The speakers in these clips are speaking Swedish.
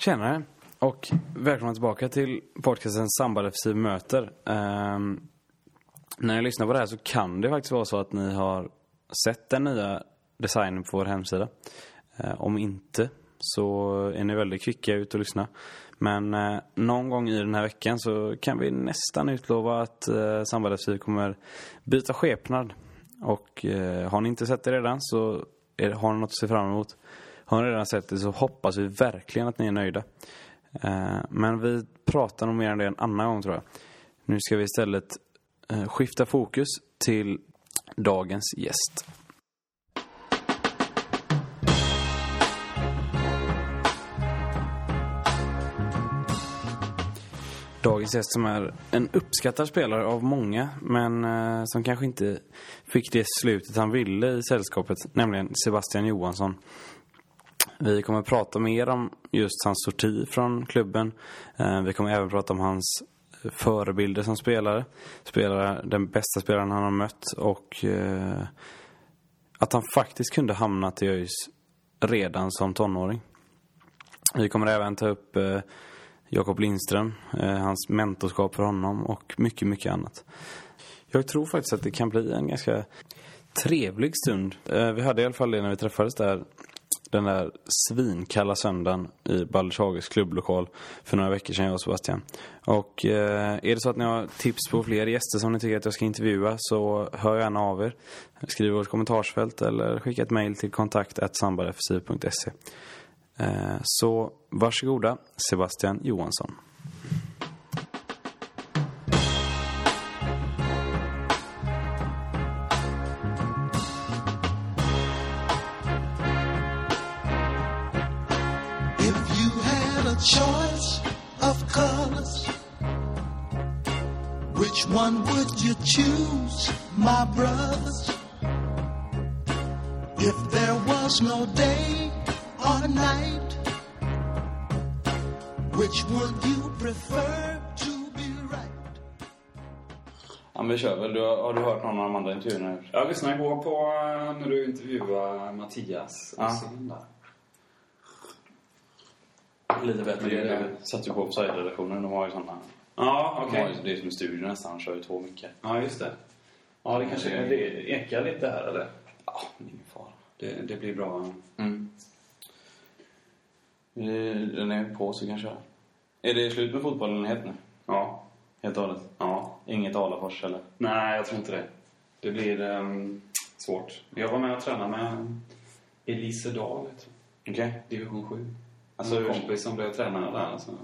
Tjenare och välkomna tillbaka till podcasten Sambal möter. Um, när ni lyssnar på det här så kan det faktiskt vara så att ni har sett den nya designen på vår hemsida. Uh, om inte så är ni väldigt kvicka ut och lyssna. Men uh, någon gång i den här veckan så kan vi nästan utlova att uh, Sambal kommer byta skepnad. Och uh, har ni inte sett det redan så är, har ni något att se fram emot. Har ni redan sett det så hoppas vi verkligen att ni är nöjda. Eh, men vi pratar nog mer om det en annan gång tror jag. Nu ska vi istället eh, skifta fokus till dagens gäst. Dagens gäst som är en uppskattad spelare av många men eh, som kanske inte fick det slutet han ville i sällskapet, nämligen Sebastian Johansson. Vi kommer prata mer om just hans sorti från klubben. Eh, vi kommer även prata om hans förebilder som spelare. spelare den bästa spelaren han har mött och eh, att han faktiskt kunde hamnat i ÖIS redan som tonåring. Vi kommer även ta upp eh, Jakob Lindström, hans mentorskap för honom och mycket, mycket annat. Jag tror faktiskt att det kan bli en ganska trevlig stund. Vi hade i alla fall det när vi träffades där den där svinkalla söndagen i Baldershages klubblokal för några veckor sedan, jag och Sebastian. Och eh, är det så att ni har tips på fler gäster som ni tycker att jag ska intervjua så hör gärna av er. Skriv i vårt kommentarsfält eller skicka ett mejl till kontakt Eh, så varsågoda, Sebastian Johansson. Choice of colors Which one would you choose, my brothers? If there was no day or night Which would you prefer to be right? Ja, men vi kör väl. Du, har du hört någon av de andra intervjuerna? Jag lyssnade igår på eh, när du intervjuade Mattias ja. Lite bättre. Det satt ju på offside-redaktionen. De har ju sådana. Ja, okej. Okay. De det är som en studio nästan. De kör ju två mycket. Ja, just det. Ja, det kanske det, det ekar lite här, eller? Ja, men ingen fara. Det, det blir bra. Mm. Den är på så kanske. Är det slut med fotbollen helt nu? Ja. Helt och hållet? Ja. Inget Alafors eller? Nej, jag tror inte det. Det blir um, svårt. Jag var med och tränade med Elise Dahl, Okej. Okay. Division 7. Alltså en kompis som blev tränare där. Alltså.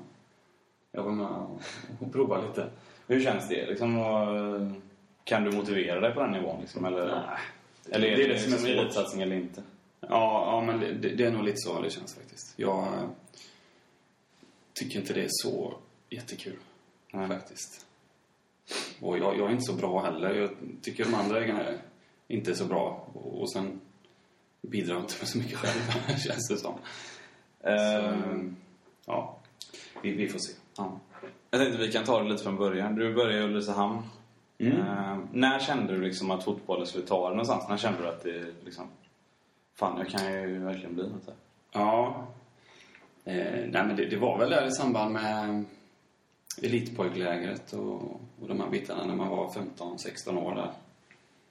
Jag var med och provade lite. Hur känns det? Liksom, och, kan du motivera dig på den nivån? Liksom, eller, Nej. Eller är det, det, det som är liksom elitsatsning eller inte? Ja, ja men det, det, är nog lite så det känns faktiskt. Jag tycker inte det är så jättekul. Nej. Faktiskt. Och jag, jag, är inte så bra heller. Jag tycker de andra är inte är så bra. Och, och sen bidrar jag inte med så mycket själv, känns det som. Um, ja, vi, vi, får se. Ja. Jag tänkte vi kan ta det lite från början. Du började i Ulricehamn. Mm. Uh, när kände du liksom att fotbollen skulle ta dig någonstans? När kände du att det liksom... Fan, jag kan ju verkligen bli något här. Ja. Eh, nej, men det, det, var väl där i samband med elitpojklägret och, och de här bitarna när man var 15-16 år där.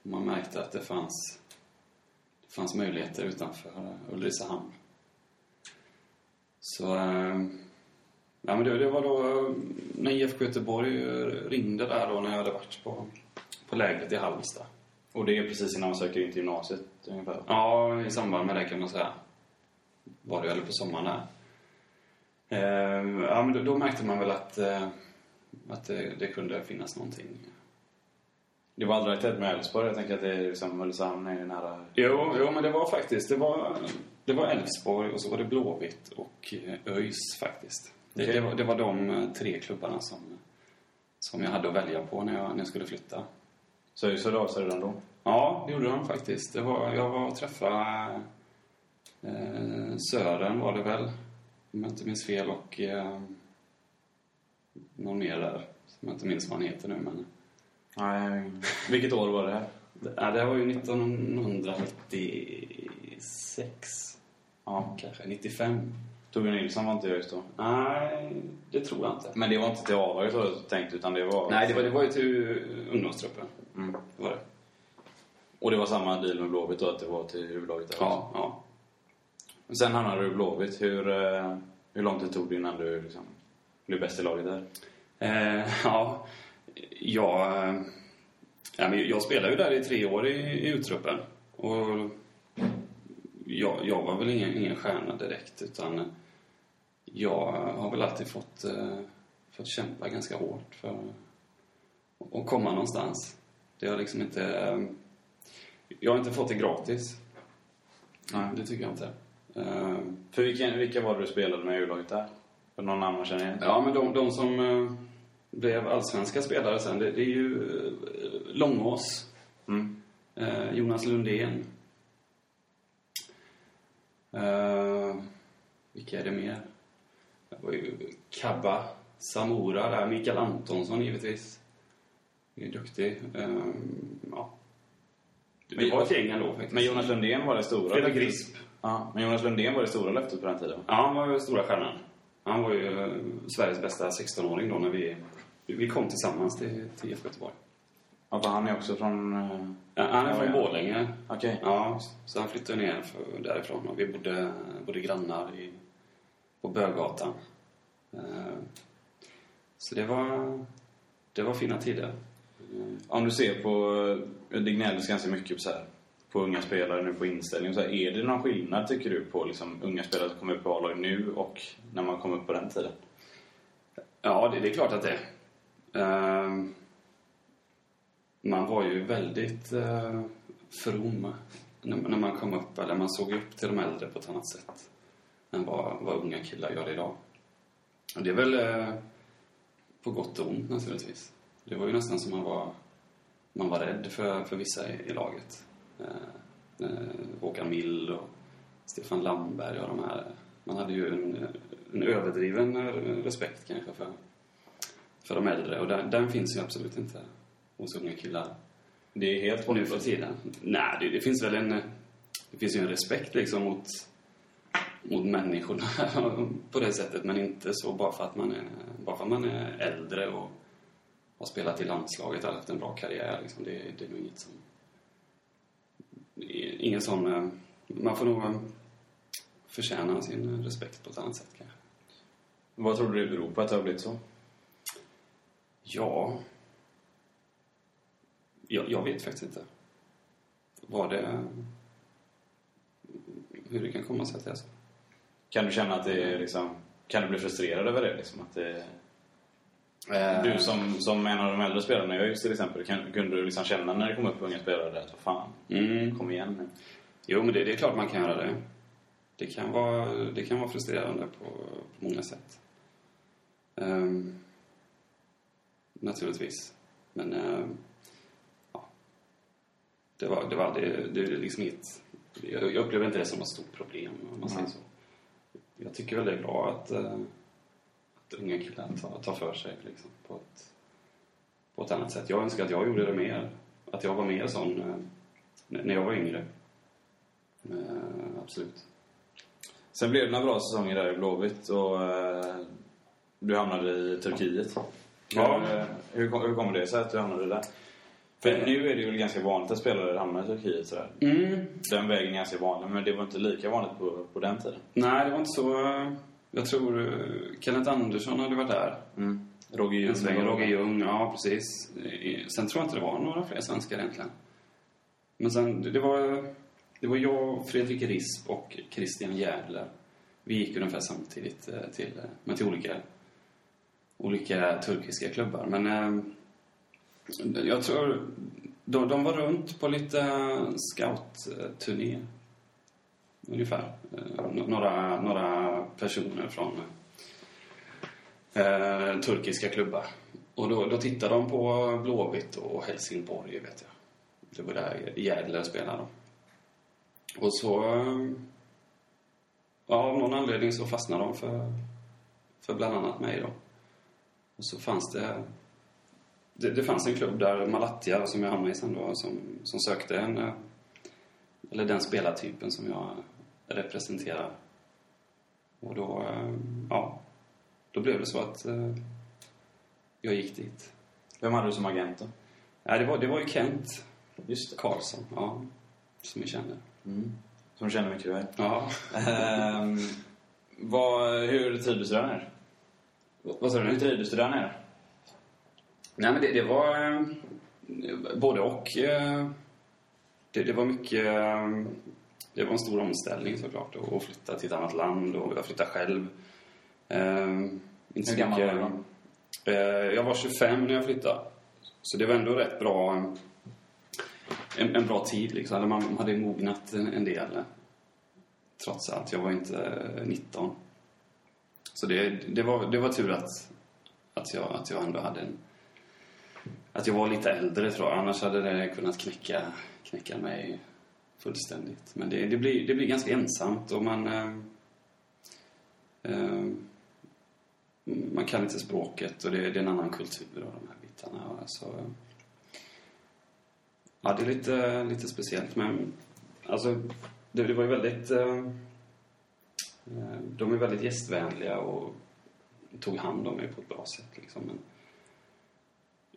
Man märkte att det fanns, det fanns möjligheter utanför Ulricehamn. Så... Eh, ja, men det, det, var då när IFK Göteborg ringde där då när jag hade varit på, på lägret i Halmstad. Och det är precis innan man söker in till gymnasiet ungefär? Ja, i samband med det kan man säga. Var det, eller på sommaren där. Eh, ja, men då, då, märkte man väl att, eh, att det, det, kunde finnas någonting. Det var aldrig tätt med Elfsborg? Jag tänker att det är liksom Ulricehamn är nära... Jo, jo, men det var faktiskt. Det var det var Elfsborg och så var det Blåvitt och eh, ÖIS faktiskt. Det, det, var, det, var, de eh, tre klubbarna som, som jag hade att välja på när jag, när jag skulle flytta. Så ÖIS hörde av sig redan då? Ja, det gjorde de faktiskt. Det var, jag var och träffade eh, Sören var det väl, om jag inte minns fel, och eh, någon mer där, som jag inte minns vad han heter nu men... Nej, vilket år var det här? Det, det var ju 1996 ja, kanske 95. Torbjörn Nilsson var inte jag just då. Nej, det tror jag inte. Men det var inte till A-laget var det tänkt, utan det var... Nej, det var, det var ju till ungdomstruppen. Mm. Det var det. Och det var samma deal med Blåvitt då, att det var till huvudlaget Ja, ja. Sen hamnade du i Blåvitt. Hur, eh, hur lång tid tog det innan du liksom, blev bäst i laget där? Eh, ja, jag, eh, ja, men jag spelade ju där i tre år i, i uttruppen. Och jag, jag var väl ingen, ingen stjärna direkt, utan jag har väl alltid fått, eh, fått kämpa ganska hårt för att komma någonstans. Det har liksom inte... Eh, jag har inte fått det gratis. Nej. Det tycker jag inte. Eh, För vilka, vilka var det du spelade med i huvudlaget där? För någon namn man känner igen? Ja, men de, de som blev allsvenska spelare sen, det, det är ju Långås, Mm. Jonas Lundén. Eh, vilka är det mer? Det var ju Kabba, Samora där, Mikael Antonsson givetvis. Det är duktig. Eh, ja. Det, det var ett gäng ändå faktiskt. Men Jonas Lundén var det stora löftet. Grisp. Ja, men Jonas Lundén var det stora löftet på den tiden. Ja, han var ju stora stjärnan. Han var ju eh, Sveriges bästa 16-åring då när vi, vi kom tillsammans till, till IFK Göteborg. Ja, för han är också från... eh, Ja, han är från. Borlänge. Okej. Ja, så han flyttade ner för, därifrån och vi bodde, bodde grannar i, på Bögatan. Eh, Så det var, det var fina tider. Om du ser på... eh, Det gnälls ganska mycket så här, på unga spelare nu på inställning. Så här, är det någon skillnad tycker du på liksom, unga spelare som kommer upp i A-lag nu och när man kom upp på den tiden? Ja, det, det är klart att det är. Eh, man var ju väldigt eh, from när, när man kom upp, eller man såg upp till de äldre på ett annat sätt än vad, vad unga killar gör idag. Och det är väl eh, på gott och ont naturligtvis. Det var ju nästan som man var, man var rädd för, för vissa i, i laget. Eh, eh, Håkan Mill och Stefan Lamberg och de här. Man hade ju en, en överdriven eh, respekt kanske för, för de äldre och den, den finns ju absolut inte hos unga killar Det är helt nu för tiden. Nej, det, det finns väl en... Det finns ju en respekt liksom mot, mot människorna på det sättet, men inte så bara för att man är, bara för att man är äldre och har spelat i landslaget och haft en bra karriär. Liksom. Det, det är nog inget som... Ingen sån... eh, Man får nog eh, förtjäna sin respekt på ett annat sätt kanske. Vad tror du det beror på att det har blivit så? Ja... Jag, jag vet faktiskt inte. Vad det... Hur det kan komma sig att det är så. Kan du känna att det är liksom... Kan du bli frustrerad över det? Liksom, att det du som, som en av de äldre spelarna i ÖIS till exempel, kan, kunde du liksom känna när det kom upp unga spelare att vad fan, Mm. kom igen nu. Jo, men det, det är klart man kan göra det. Det kan vara, det kan vara frustrerande på, på många sätt. Ehm, naturligtvis. Men ja. Det var, det var det är liksom inget, jag, jag upplever inte det som ett stort problem om man säger så. Jag tycker väl det är bra att, eh, att unga killar tar, tar för sig liksom, på, ett, på ett annat sätt. Jag önskar att jag gjorde det mer. Att jag var mer sån eh, när jag var yngre. Eh, absolut. Sen blev det några bra säsonger där i Blåvitt och du hamnade i Turkiet. Ja. Hur, hur, hur kommer det sig att du hamnade där? För nu är det ju ganska vanligt att spelare hamnar i Turkiet sådär. Mm. Den vägen är ganska vanlig, men det var inte lika vanligt på, på den tiden. Nej, det var inte så... Jag tror eh, Kenneth Andersson hade varit där. Mm. Roger Ljung. sväng. Roger Ljung, ja precis. Eh, Sen tror jag inte det var några fler svenskar egentligen. Men sen, det- var, det var jag, Fredrik Risp och Christian Järdler. Vi gick ungefär samtidigt eh, till, eh, men till olika, olika turkiska klubbar. Men eh, jag tror... De, de var runt på lite scoutturné, Ungefär. Eh, några, några personer från eh, turkiska klubbar. Och då, då tittade de på Blåvitt och Helsingborg, vet jag. Det var där Jädler spelade. Och så... Eh, ja, av någon anledning så fastnade de för, för bland annat mig då. Och så fanns det... Det, det fanns en klubb där, Malatya, som jag hamnade i sen då, som, som sökte en... eh, Eller den spelartypen som jag representerar. Och då, eh, ja, då blev det så att eh, jag gick dit. Vem hade du som agent då? Ja, det, var, det var ju Kent Just det. Karlsson, ja, som vi känner. Mm. Som känner mycket väl. Ja. Ehm, vad, hur trivdes du där nere? Vad sa du Hur trivdes du där nere? Nej, men det, det var eh, både och. eh, Det, det var mycket... eh, Det var en stor omställning såklart. Att flytta till ett annat land och jag flyttade själv. Inte Hur gammal var du Eh, Jag var 25 när jag flyttade. Så det var ändå rätt bra... En, en bra tid liksom. Man hade mognat en, en del. Trots allt. Jag var inte eh, 19. Så det, det, var, det var tur att, att, jag, att jag ändå hade en... Att jag var lite äldre tror jag. Annars hade det kunnat knäcka, knäcka mig fullständigt. Men det, det, blir, det blir ganska ensamt och man... Eh, eh, man kan inte språket och det, det är en annan kultur och de här bitarna. Så, ja, det är lite, lite speciellt men alltså det, det var ju väldigt... Eh, eh de är väldigt gästvänliga och tog hand om mig på ett bra sätt liksom. Men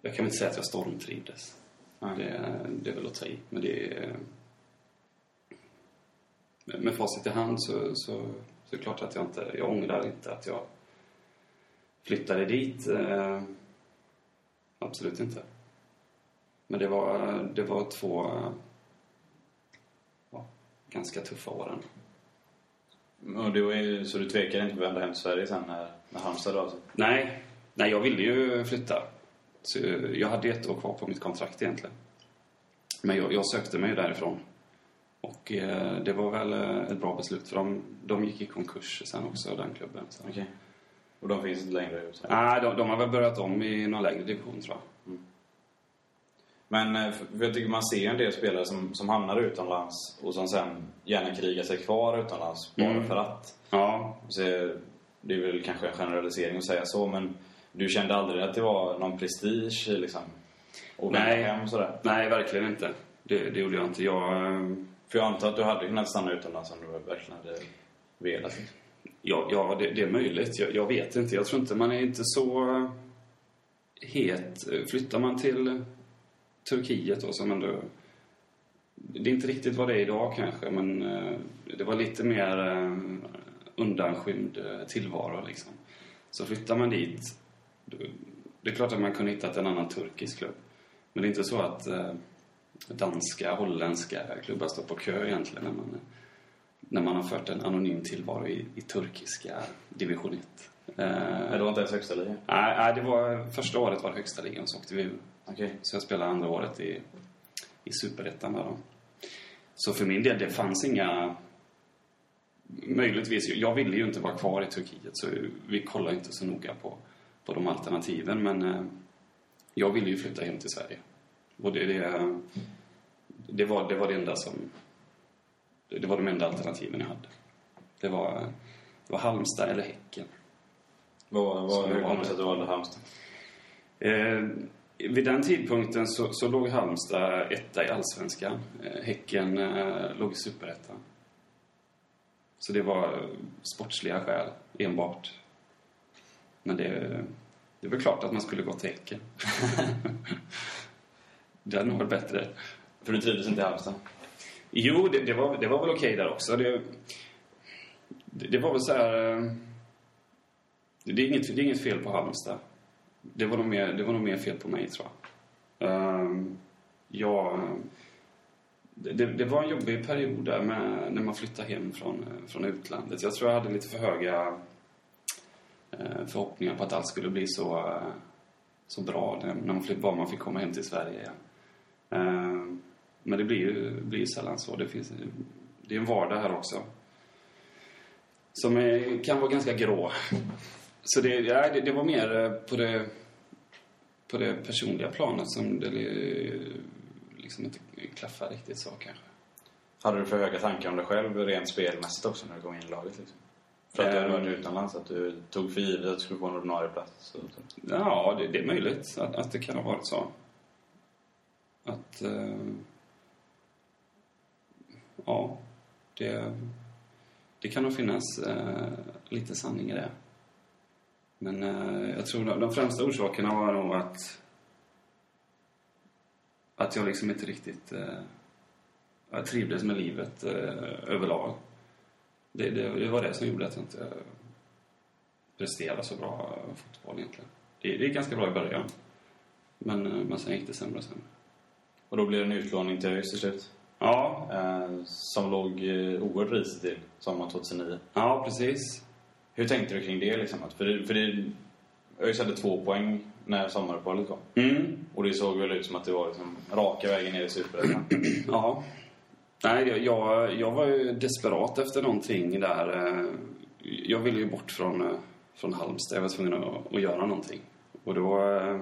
jag kan väl inte säga att jag stormtrivdes. Nej. Det, det är väl att ta i. Men det är... Med facit i hand så, så, så är det klart att jag inte... Jag ångrar inte att jag flyttade dit. Eh, absolut inte. Men det var, det var två ja, ganska tuffa. Och du, är- så du tvekade inte på att vända hem till Sverige sen när, när Halmstad då? Alltså. Nej, nej, jag ville ju flytta. Så jag hade ett år kvar på mitt kontrakt egentligen. Men jag, jag sökte mig därifrån. Och eh, det var väl eh, ett bra beslut för de, de gick i konkurs sen också, den klubben. Så. Okej. Och de finns inte längre? Nej, de, de har väl börjat om i någon lägre division tror jag. Men eh, jag tycker man ser en del spelare som, som hamnar utomlands och som sen gärna krigar sig kvar utomlands bara Mm. för att. Ja, Så det är väl kanske en generalisering att säga så, men du kände aldrig att det var någon prestige liksom? Vända Nej. hem och sådär? nej verkligen inte. Det, det gjorde jag inte. Jag, eh, För jag antar att du hade kunnat stanna utomlands om du verkligen hade velat. Ja, ja det, det är möjligt. Jag, jag vet inte. Jag tror inte man är inte så het. Flyttar man till Turkiet då som ändå... Det är inte riktigt vad det är idag kanske, men eh, det var lite mer eh, undanskymd tillvaro liksom. Så flyttar man dit, det är klart att man kunde hittat en annan turkisk klubb. Men det är inte så att eh, danska, holländska klubbar står på kö egentligen när man, när man har fört en anonym tillvaro i, i turkiska division 1. Eh, det var inte ens högsta ligan? nej, nej, det var, första året var det högsta ligan så åkte vi ur. Okej. Så jag spelade andra året i, i Superettan där då. Så för min del, det fanns inga... Möjligtvis, jag ville ju inte vara kvar i Turkiet så vi kollade inte så noga på, på de alternativen men eh, jag ville ju flytta hem till Sverige. Och det, det, det, var, det var det enda som... Det var de enda alternativen jag hade. Det var, det var Halmstad eller Häcken. Vad, vad, hur var kommer det det. sig att du valde Halmstad? Eh, vid den tidpunkten så, så låg Halmstad etta i Allsvenskan. Eh, häcken eh, låg i Superettan. Så det var sportsliga skäl enbart. Men det, det är väl klart att man skulle gå till Häcken. det hade nog varit bättre. För du trivdes inte i Halmstad? Jo, det, det, var, det var väl okej där också. Det, det, det var väl så här... eh, Det är, inget, det är inget fel på Halmstad. Det var nog mer, det var nog mer fel på mig, tror jag. Ehm, jag det, det, var en jobbig period där med, när man flyttade hem från, från utlandet. Jag tror jag hade lite för höga eh, Eh, förhoppningar på att allt skulle bli så, eh, så bra när, man flytt, bara man fick komma hem till Sverige igen. Eh, men det blir ju, blir sällan så. Det, finns, det är en vardag här också. Som är, kan vara ganska grå. Så det, ja, det, det var mer på det, på det personliga planet som det liksom inte klaffade riktigt så kanske. Hade du för höga tankar om dig själv rent spelmässigt också när du kom in i laget? Liksom? För att du hade Ehm. varit utomlands, att du tog för givet att du skulle få en ordinarie plats? Ja, det, det är möjligt att, att det kan ha varit så. Att... Eh, ja, det... det kan nog finnas eh, lite sanning i det. Men eh, jag tror de, de främsta orsakerna var nog att att jag liksom inte riktigt eh, jag trivdes med livet eh, överlag. Det, det, det var det som gjorde att jag inte presterade så bra fotboll egentligen. Det, det gick ganska bra i början. Men, eh, men sen gick det sämre och sämre. Och då blev det en utlåning till ÖIS till slut. Ja, Eh, som låg eh, oerhört risigt till sommaren 2009. ja precis. Hur tänkte du kring det liksom? För det, för det ÖIS hade två poäng när sommaruppehållet kom. Mm. Och det såg väl ut som att det var liksom raka vägen ner i Superettan. Ja. Nej, jag, jag, jag var ju desperat efter någonting där. Eh, jag ville ju bort från, eh, från Halmstad. Jag var tvungen att, att göra någonting. Och då... Eh,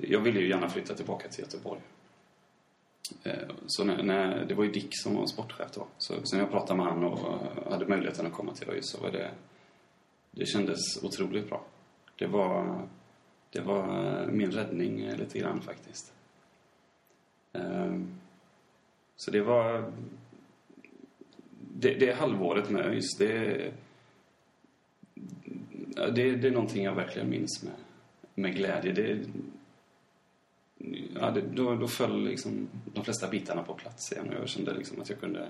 jag ville ju gärna flytta tillbaka till Göteborg. Så när, när, det var ju Dick som var sportchef då. Så, så när jag pratade med honom och hade möjligheten att komma till ÖIS så var det... Det kändes otroligt bra. Det var, det var min räddning lite grann faktiskt. Um, så det var... Det, det halvåret med ÖIS, det, det... Det är någonting jag verkligen minns med, med glädje. Det, ja, det, då, då föll liksom de flesta bitarna på plats igen och jag kände liksom att jag kunde,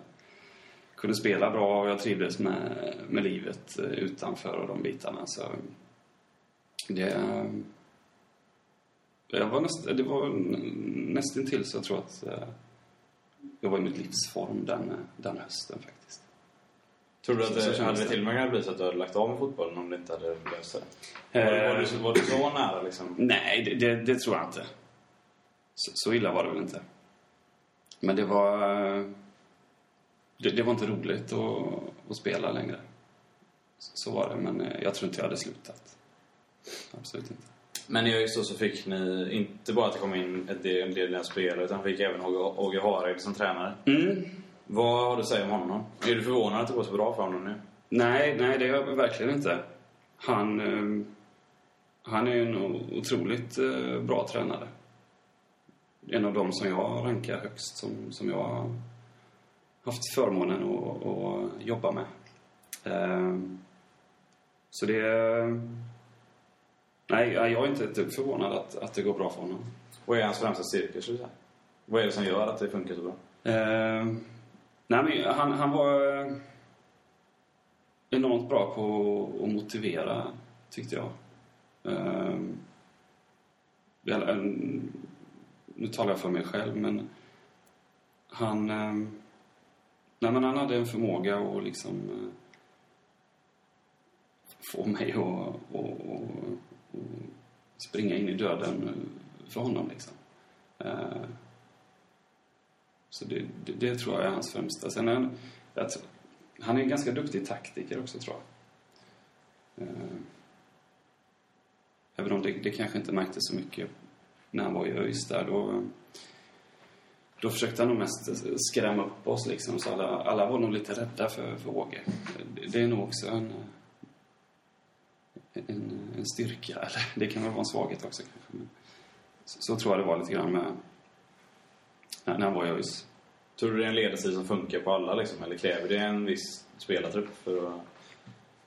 kunde spela bra och jag trivdes med, med livet eh, utanför och de bitarna. Så det... Jag var näst, det var nästintill så jag tror att eh, jag var i mitt livsform den, den hösten faktiskt. Tror du att det hade det. till och med kunnat bli så att du hade lagt av med fotbollen om du inte hade löst det? Var, Eh. var, du, var du så nära liksom? Nej, det, det, det tror jag inte. Så, så illa var det väl inte. Men det var... eh, Det, det var inte roligt att, att spela längre. Så, så var det, men eh, jag tror inte jag hade slutat. Absolut inte. Men i då så fick ni inte bara att det kom in ett del, en del nya spelare utan fick även Åge, Hareid som tränare. Mm. Vad har du att säga om honom? Är du förvånad att det går så bra för honom nu? Nej, nej, det är jag verkligen inte. Han, eh, han är en o- otroligt eh, bra tränare. En av dem som jag rankar högst, som, som jag har haft förmånen att, att jobba med. Eh, så det... Nej, jag är inte ett dugg förvånad att, att det går bra för honom. Vad är hans främsta styrka, skulle du? Vad är det som gör att det funkar så bra? Eh, nej, men han, han var eh, enormt bra på att motivera, tyckte jag. Eh, nu talar jag för mig själv, men han... Eh, nej, men han hade en förmåga att liksom eh, få mig att springa in i döden för honom, liksom. Eh, så det, det, det tror jag är hans främsta. Sen är han, att, han är en ganska duktig taktiker också, tror jag. Eh, även om det, det kanske inte märktes så mycket när han var i ÖIS där. Då, då försökte han nog mest skrämma upp oss liksom. Så alla, alla var nog lite rädda för, för Åge. Det, det är nog också en, en, en styrka. Eller det kan väl vara en svaghet också kanske. Men så, så tror jag det var lite grann med när, när han var i ÖIS. Tror du det är en ledarstil som funkar på alla liksom? Eller kräver det en viss spelartrupp för att...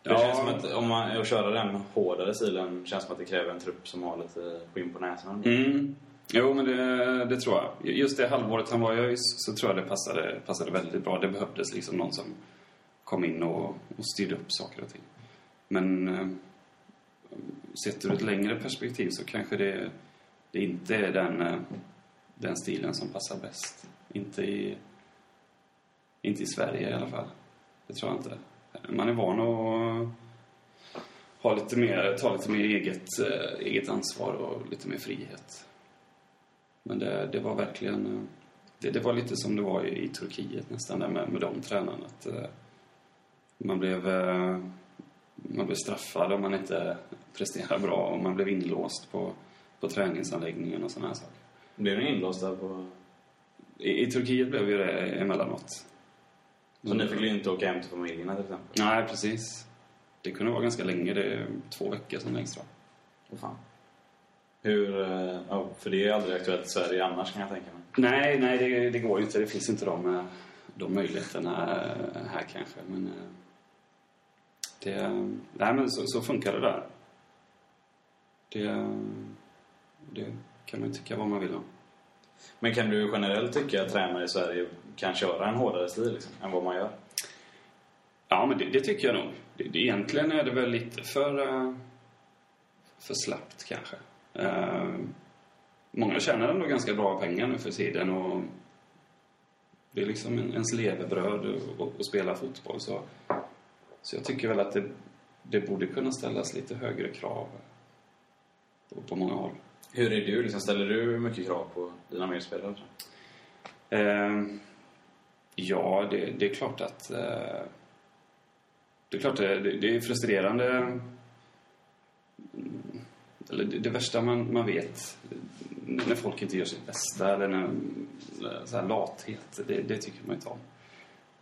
Det Ja. känns som att om man att köra den hårdare stilen känns som att det kräver en trupp som har lite skinn på näsan. Mm. Jo, men det, det tror jag. Just det halvåret han var i ÖIS så tror jag det passade, passade väldigt bra. Det behövdes liksom någon som kom in och, och styrde upp saker och ting. Men eh, sett ur ett längre perspektiv så kanske det, det inte är den, eh, den stilen som passar bäst. Inte i, inte i Sverige i alla fall. Det tror jag inte. Man är van att ha lite mer, ta lite mer eget, eh, eget ansvar och lite mer frihet. Men det, det var verkligen... Eh, det, det var lite som det var i, i Turkiet nästan, där med, med de tränarna. Att, man, blev, man blev straffad om man inte presterade bra och man blev inlåst på, på träningsanläggningen och sådana här saker. Blev ni inlåsta på... I, I Turkiet blev ju det emellanåt. Så ni fick ju inte åka hem till familjerna till exempel? Nej, precis. Det kunde vara ganska länge. Det är två veckor som längst, jag. Åh fan. Hur... eh, Ja, för det är aldrig aktuellt i Sverige annars kan jag tänka mig. Nej, nej, det, det går ju inte. Det finns inte de, eh, de möjligheterna här kanske. Men eh, det, nej men så, så funkar det där. Det, det kan man tycka vad man vill om. Men kan du generellt tycka att tränare i Sverige kan köra en hårdare stil liksom, än vad man gör? Ja, men det, det tycker jag nog. Det, det, egentligen är det väl lite för, eh, för slappt kanske. Uh, många tjänar ändå ganska bra pengar nu för tiden och det är liksom ens levebröd att spela fotboll. Så, så jag tycker väl att det, det borde kunna ställas lite högre krav på, på många håll. Hur är du? Liksom, ställer du mycket krav på dina medspelare? Uh, ja, det, det, är klart att... Uh, det är klart det, det är frustrerande. Eller det, det värsta man, man vet när folk inte gör sitt bästa eller när, så här lathet, det, det tycker man inte om.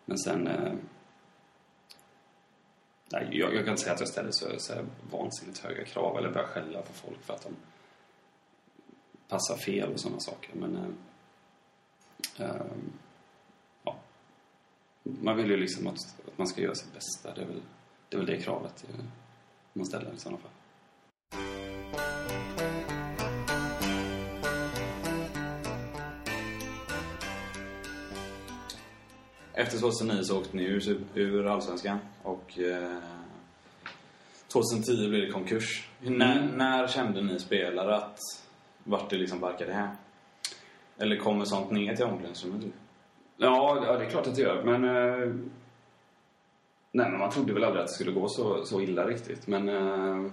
Men sen... Eh, nej, jag, jag, kan inte säga att jag ställer så, så här vansinnigt höga krav eller börjar skälla på folk för att de passar fel och sådana saker. Men... Eh, eh, ja. Man vill ju liksom att, att, man ska göra sitt bästa. Det är väl det, är väl det kravet eh, man ställer i sådana fall. Efter 2009 så åkte ni ur, ur Allsvenskan och eh, 2010 blev det konkurs. Mm. När, när, kände ni spelare att vart det liksom barkade hem? Eller kommer sånt ner till omklädningsrummet? Ja, ja, det är klart att det gör. Men... Eh, nej, men man trodde väl aldrig att det skulle gå så, så illa riktigt. Men eh,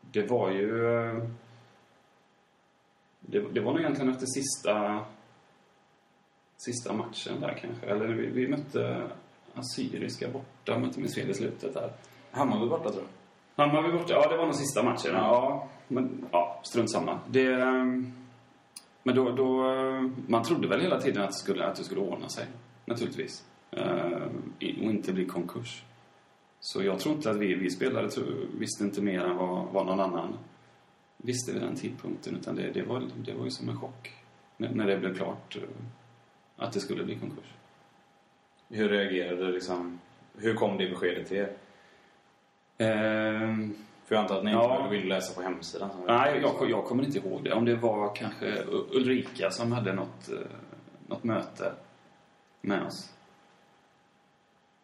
det var ju... Eh, det, det var nog egentligen efter sista sista matchen där kanske. Eller vi, vi mötte Assyriska borta, mötte min fel i slutet där. Hammarby borta tror jag. Hammarby borta, ja det var nog sista matchen. Ja, men ja, strunt samma. Det, ehm, men då, då, man trodde väl hela tiden att det skulle, att det skulle ordna sig. Naturligtvis. Ehm, och inte bli konkurs. Så jag tror inte att vi, vi spelare visste inte mer än vad, vad någon annan visste vid den tidpunkten. Utan det, det, var, det var ju som en chock när, när det blev klart att det skulle bli konkurs. Hur reagerade liksom... Hur kom det beskedet till er? Ehm, För jag antar att ni ja. inte ville läsa på hemsidan? Nej, jag, jag kommer inte ihåg det. Om det var kanske Ulrika som hade något, eh, något möte med oss.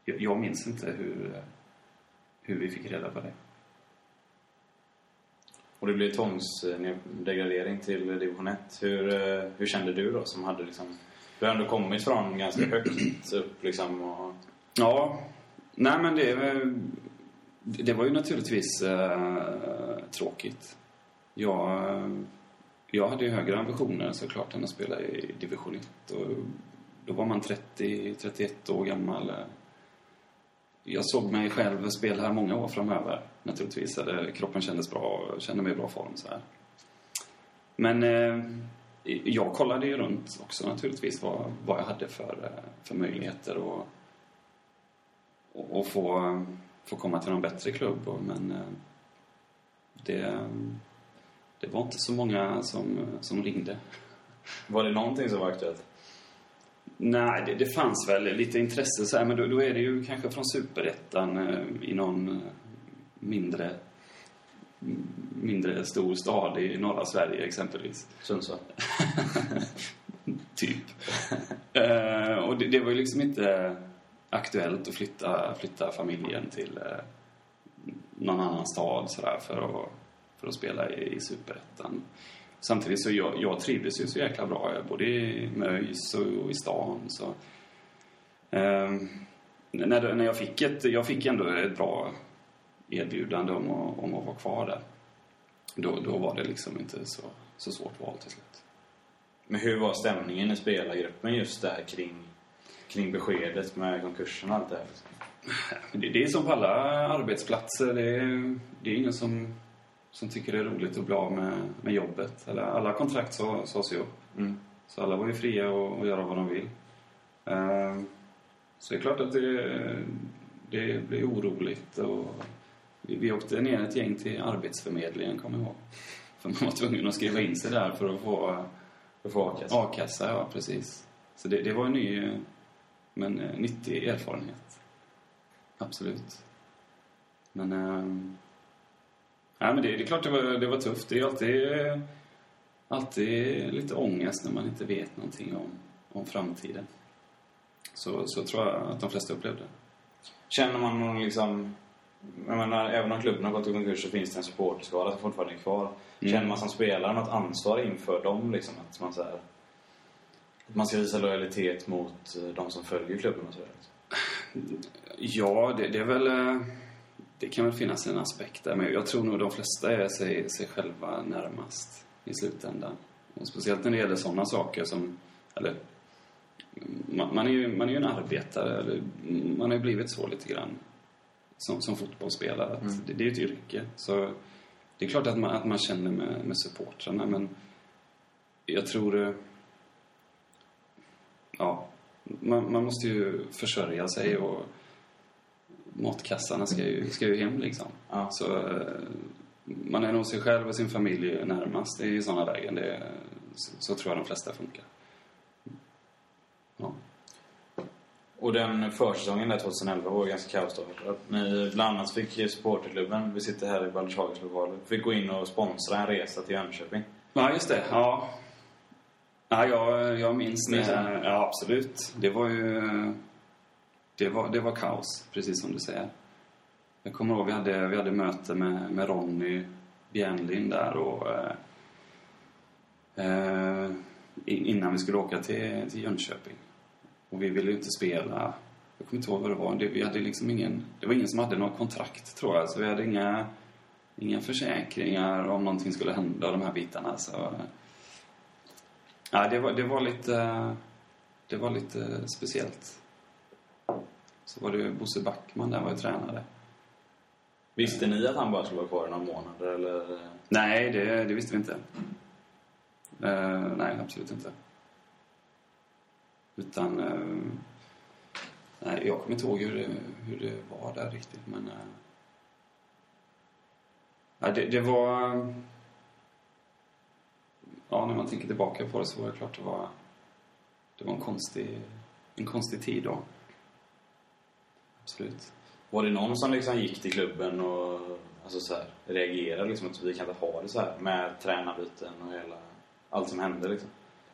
Jag, jag minns inte hur, hur vi fick reda på det. Och det blev tvångsdegradering till division 1. Hur, eh, hur kände du då som hade liksom du har ändå kommit från ganska högt upp liksom. Och... Ja. Nej men det, det var ju naturligtvis eh, tråkigt. Jag, eh, jag hade ju högre ambitioner såklart än att spela i division 1. Och då var man 30-31 år gammal. Jag såg mig själv spela här många år framöver naturligtvis. Kroppen kändes bra, och kände mig i bra form så här. Men eh, jag kollade ju runt också naturligtvis vad, vad jag hade för, för möjligheter och, och, och få, få komma till någon bättre klubb. Men eh, det, det var inte så många som, som ringde. Var det någonting som var aktuellt? Nej, det, det fanns väl lite intresse så här, men då, då, är det ju kanske från superettan eh, i någon eh, mindre mindre stor stad i norra Sverige exempelvis. Sundsvall? typ. uh, och det, det, var ju liksom inte aktuellt att flytta, flytta familjen till uh, någon annan stad sådär för att, för att spela i, i Superettan. Samtidigt så jag, jag trivdes ju så jäkla bra, både i Möjs och, och i stan. Så, uh, när, när jag fick ett, jag fick ändå ett bra erbjudande om att, om att vara kvar där. Då, då var det liksom inte så, så svårt val till slut. Men hur var stämningen i spelargruppen just där kring, kring beskedet med konkursen och allt det här? Det, det är som på alla arbetsplatser. Det är, det är ingen som, som tycker det är roligt att bli av med, med jobbet. Eller, alla kontrakt sades ju upp. Mm. Så alla var ju fria att göra vad de vill. Uh, så det är klart att det, det blir oroligt och vi, åkte ner ett gäng till Arbetsförmedlingen, kommer jag ihåg. För man var tvungen att skriva in sig där för att få, för att få a-kassa. A-kassa, ja precis. Så det, det var en ny, Men eh, nyttig erfarenhet. Absolut. Men... Eh, nej, men det, det är klart det var, det var tufft. Det är alltid, eh, alltid lite ångest när man inte vet någonting om, om framtiden. Så, så tror jag att de flesta upplevde. Känner man någon liksom... Jag menar, även om klubben har gått i konkurs så finns det en supporterskara som fortfarande är kvar. Mm. Känner man som spelare något ansvar inför dem liksom? Att man så här, Att man ska visa lojalitet mot eh, de som följer klubben och så där. liksom? Ja, det, det är väl... eh, Det kan väl finnas en aspekt där, men jag tror nog de flesta är sig, sig själva närmast i slutändan. Och speciellt när det gäller sådana saker som... Eller, man, man, är ju, man är ju en arbetare, eller man har ju blivit så lite grann som, som fotbollsspelare. Att det, det är ju ett yrke. Så det är klart att man, att man känner med, med supportrarna, men jag tror... eh, Ja, man, man måste ju försörja sig och matkassarna ska ju, ska ju hem liksom. Ja. Så eh, man är nog sig själv och sin familj närmast. Ju sådana lägen. Det, så, så tror jag de flesta funkar. Ja. Och den försäsongen där 2011 var ganska kaosartad. Ni bland annat fick supporterklubben, vi sitter här i Balders Hagas lokaler, fick gå in och sponsra en resa till Jönköping. Ja, just det. Ja. Ja, jag, jag minns det. Ja, absolut. Det var ju... Det var, det var kaos, precis som du säger. Jag kommer ihåg vi hade, vi hade möte med, med Ronny Bjärnlind där och... Eh, eh, in- innan vi skulle åka till, till Jönköping. Och vi ville inte spela... Jag kommer inte ihåg vad det var. Det, vi hade liksom ingen, det var ingen som hade något kontrakt, tror jag. Så vi hade inga, inga försäkringar om någonting skulle hända, de här bitarna. Så, Ja, det var, det var lite... Det var lite speciellt. Så var det Bosse Backman där var ju tränare. Visste ni att han bara skulle vara kvar i några månader eller? Nej, det, det visste vi inte. Eh, nej, absolut inte. Utan... eh, nej, jag kommer inte ihåg hur det, hur det var där riktigt, men... Uh, det, det var... Ja, när man tänker tillbaka på det så var det klart det var... Det var en konstig, en konstig tid då. Absolut. Var det någon som liksom gick till klubben och alltså så här, reagerade liksom att vi kan inte ha det så här med tränarbyten och hela, allt som hände liksom?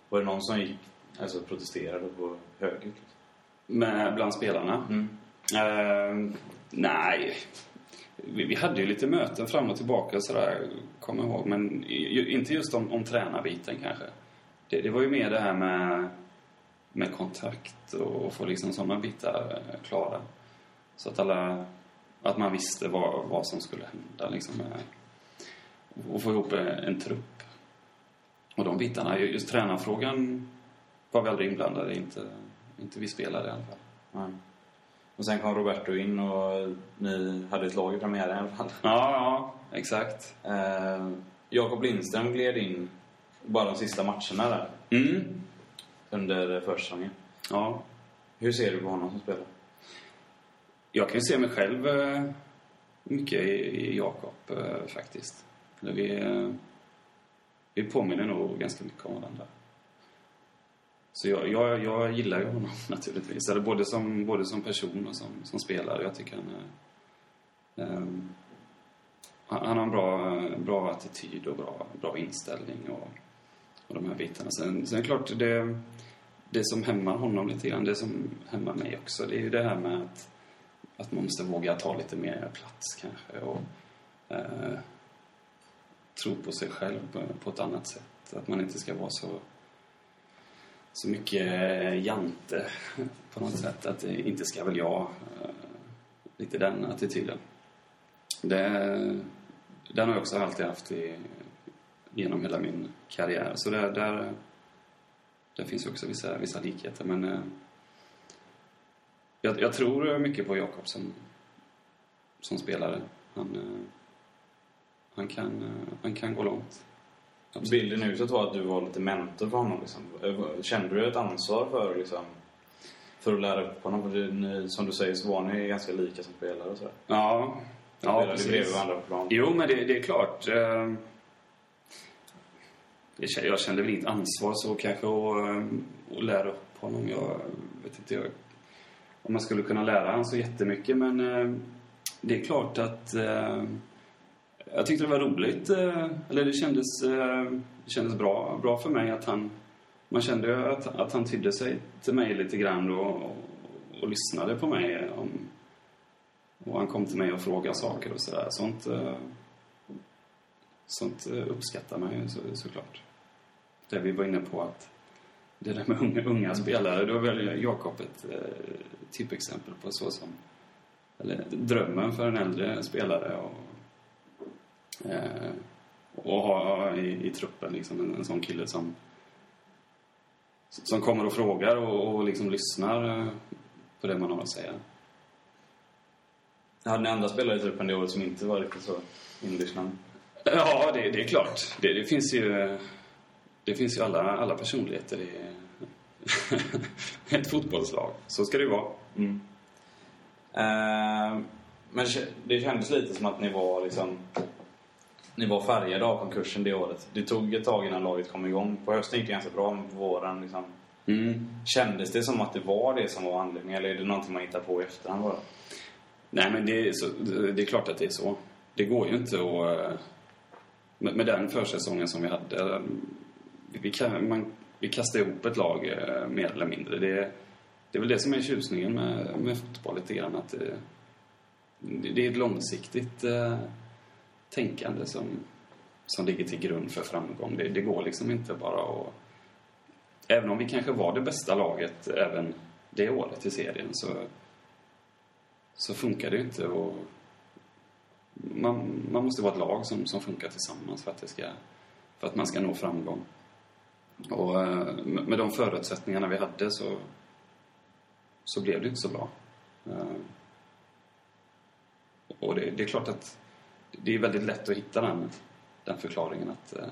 Var det någon som gick, alltså protesterade på höger? Liksom? Med, bland spelarna? Mm. Eh, nej. Vi, vi hade ju lite möten fram och tillbaka och sådär, kommer jag ihåg. Men ju- inte just om, om tränarbiten kanske. Det, det var ju mer det här med, med kontrakt och få liksom sådana bitar eh, klara. Så att alla... Att man visste vad, vad som skulle hända liksom. Med, och få ihop en, en trupp. Och de bitarna, ju- just tränarfrågan var vi aldrig inblandade. Inte, inte vi spelade i alla fall. Ja. Och sen kom Roberto in och ni hade ett lag i premiären i alla fall. Ja, ja, exakt. Eh, Jakob Lindström gled in bara de sista matcherna där Mm. under försäsongen. Ja. Hur ser du på honom som spelare? Jag kan ju se mig själv eh, mycket i, i Jakob eh, faktiskt. Eller vi, eh, vi påminner nog ganska mycket om varandra. Så jag, jag, jag gillar ju honom naturligtvis. Eller både som, både som person och som, som spelare. Jag tycker han är... Um, han han har en bra, bra attityd och bra, bra inställning och, och de här bitarna. Sen, sen är det klart, det, det som hämmar honom lite grann, det som hämmar mig också, det är ju det här med att, att man måste våga ta lite mer plats kanske och eh, tro på sig själv på, på ett annat sätt. Att man inte ska vara så, så mycket eh, jante på något sätt. Att inte ska väl jag. Eh, lite den attityden. Det, den har jag också alltid haft i, genom hela min karriär. Så där, där, där finns också vissa, vissa likheter. Men eh, jag, jag tror mycket på Jakob som, som spelare. Han, han, kan, han kan gå långt. Absolut. Bilden utåt var att du var lite mentor för honom. Liksom. Kände du ett ansvar för, liksom, för att lära upp honom? För ni, som du säger så var ni ganska lika som spelare och sådär. Ja, ja precis. bredvid varandra på plan. Jo, men det, det är klart. Eh, kä- jag kände väl inget ansvar så kanske att, eh, att lära upp honom. Jag vet inte, jag om man skulle kunna lära han så jättemycket. Men eh, det är klart att eh, jag tyckte det var roligt. Eh, eller det kändes, eh, det kändes bra, bra för mig att han... Man kände att, att han tydde sig till mig lite grann och, och, och lyssnade på mig. Om, och han kom till mig och frågade saker och sådär. Sånt, eh, sånt uppskattar man ju så, såklart. Det vi var inne på att det där med unga, unga spelare, då väljer Jakob ett eh, typexempel på så som eller drömmen för en äldre spelare och, eh, och ha i, i truppen liksom en, en sån kille som som kommer och frågar och, och liksom lyssnar eh, på det man har att säga. Hade ni andra spelare i truppen det året som inte var riktigt så inlyssnande? Ja, det, det är klart. Det, det finns ju, det finns ju alla, alla personligheter i ett fotbollslag. Så ska det ju vara. Mm. Eh, men det kändes lite som att ni var liksom... Ni var färgade av konkursen det året. Det tog ett tag innan laget kom igång. På hösten gick det ganska bra, men på våren liksom... Mm. Kändes det som att det var det som var anledningen? Eller är det någonting man hittar på i efterhand bara? Nej, men det är, så, det är klart att det är så. Det går ju inte att... eh, Med, med den försäsongen som vi hade. eh, Vi, kan, man, vi kastar ihop ett lag eh, mer eller mindre. Det, det är väl det som är tjusningen med, med fotboll lite grann. Att det, det det är ett långsiktigt eh, tänkande som, som ligger till grund för framgång. Det, det går liksom inte bara att... Även om vi kanske var det bästa laget även det året i serien så så funkar det ju inte. Och man, man måste vara ett lag som, som funkar tillsammans för att, det ska, för att man ska nå framgång. Och eh, med de förutsättningarna vi hade så, så blev det inte så bra. Eh, och det, det är klart att det är väldigt lätt att hitta den, den förklaringen att, eh,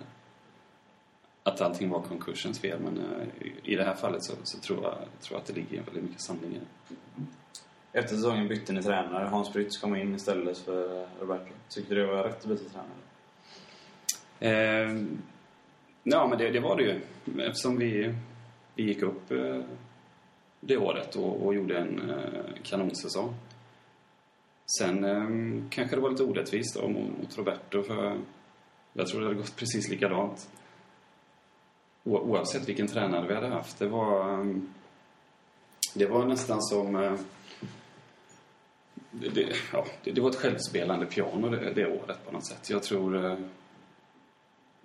att allting var konkursens fel. Men eh, i- det här fallet så, så tror, jag, tror jag att det ligger väldigt mycket sanning i det. Efter säsongen bytte ni tränare. Hans Prytz kom in istället för Roberto. Tyckte du det var rätt att byta tränare? Eh, ja, men det, det var det ju. Eftersom vi, vi gick upp eh, det året och, och gjorde en eh, kanonsäsong. Sen eh, kanske det var lite orättvist då mot, Roberto för jag tror det hade gått precis likadant. O, oavsett vilken tränare vi hade haft. Det var, ehm, det var nästan som... Eh, det, det, ja, det, det var ett självspelande piano det, det året på något sätt. Jag tror... Eh,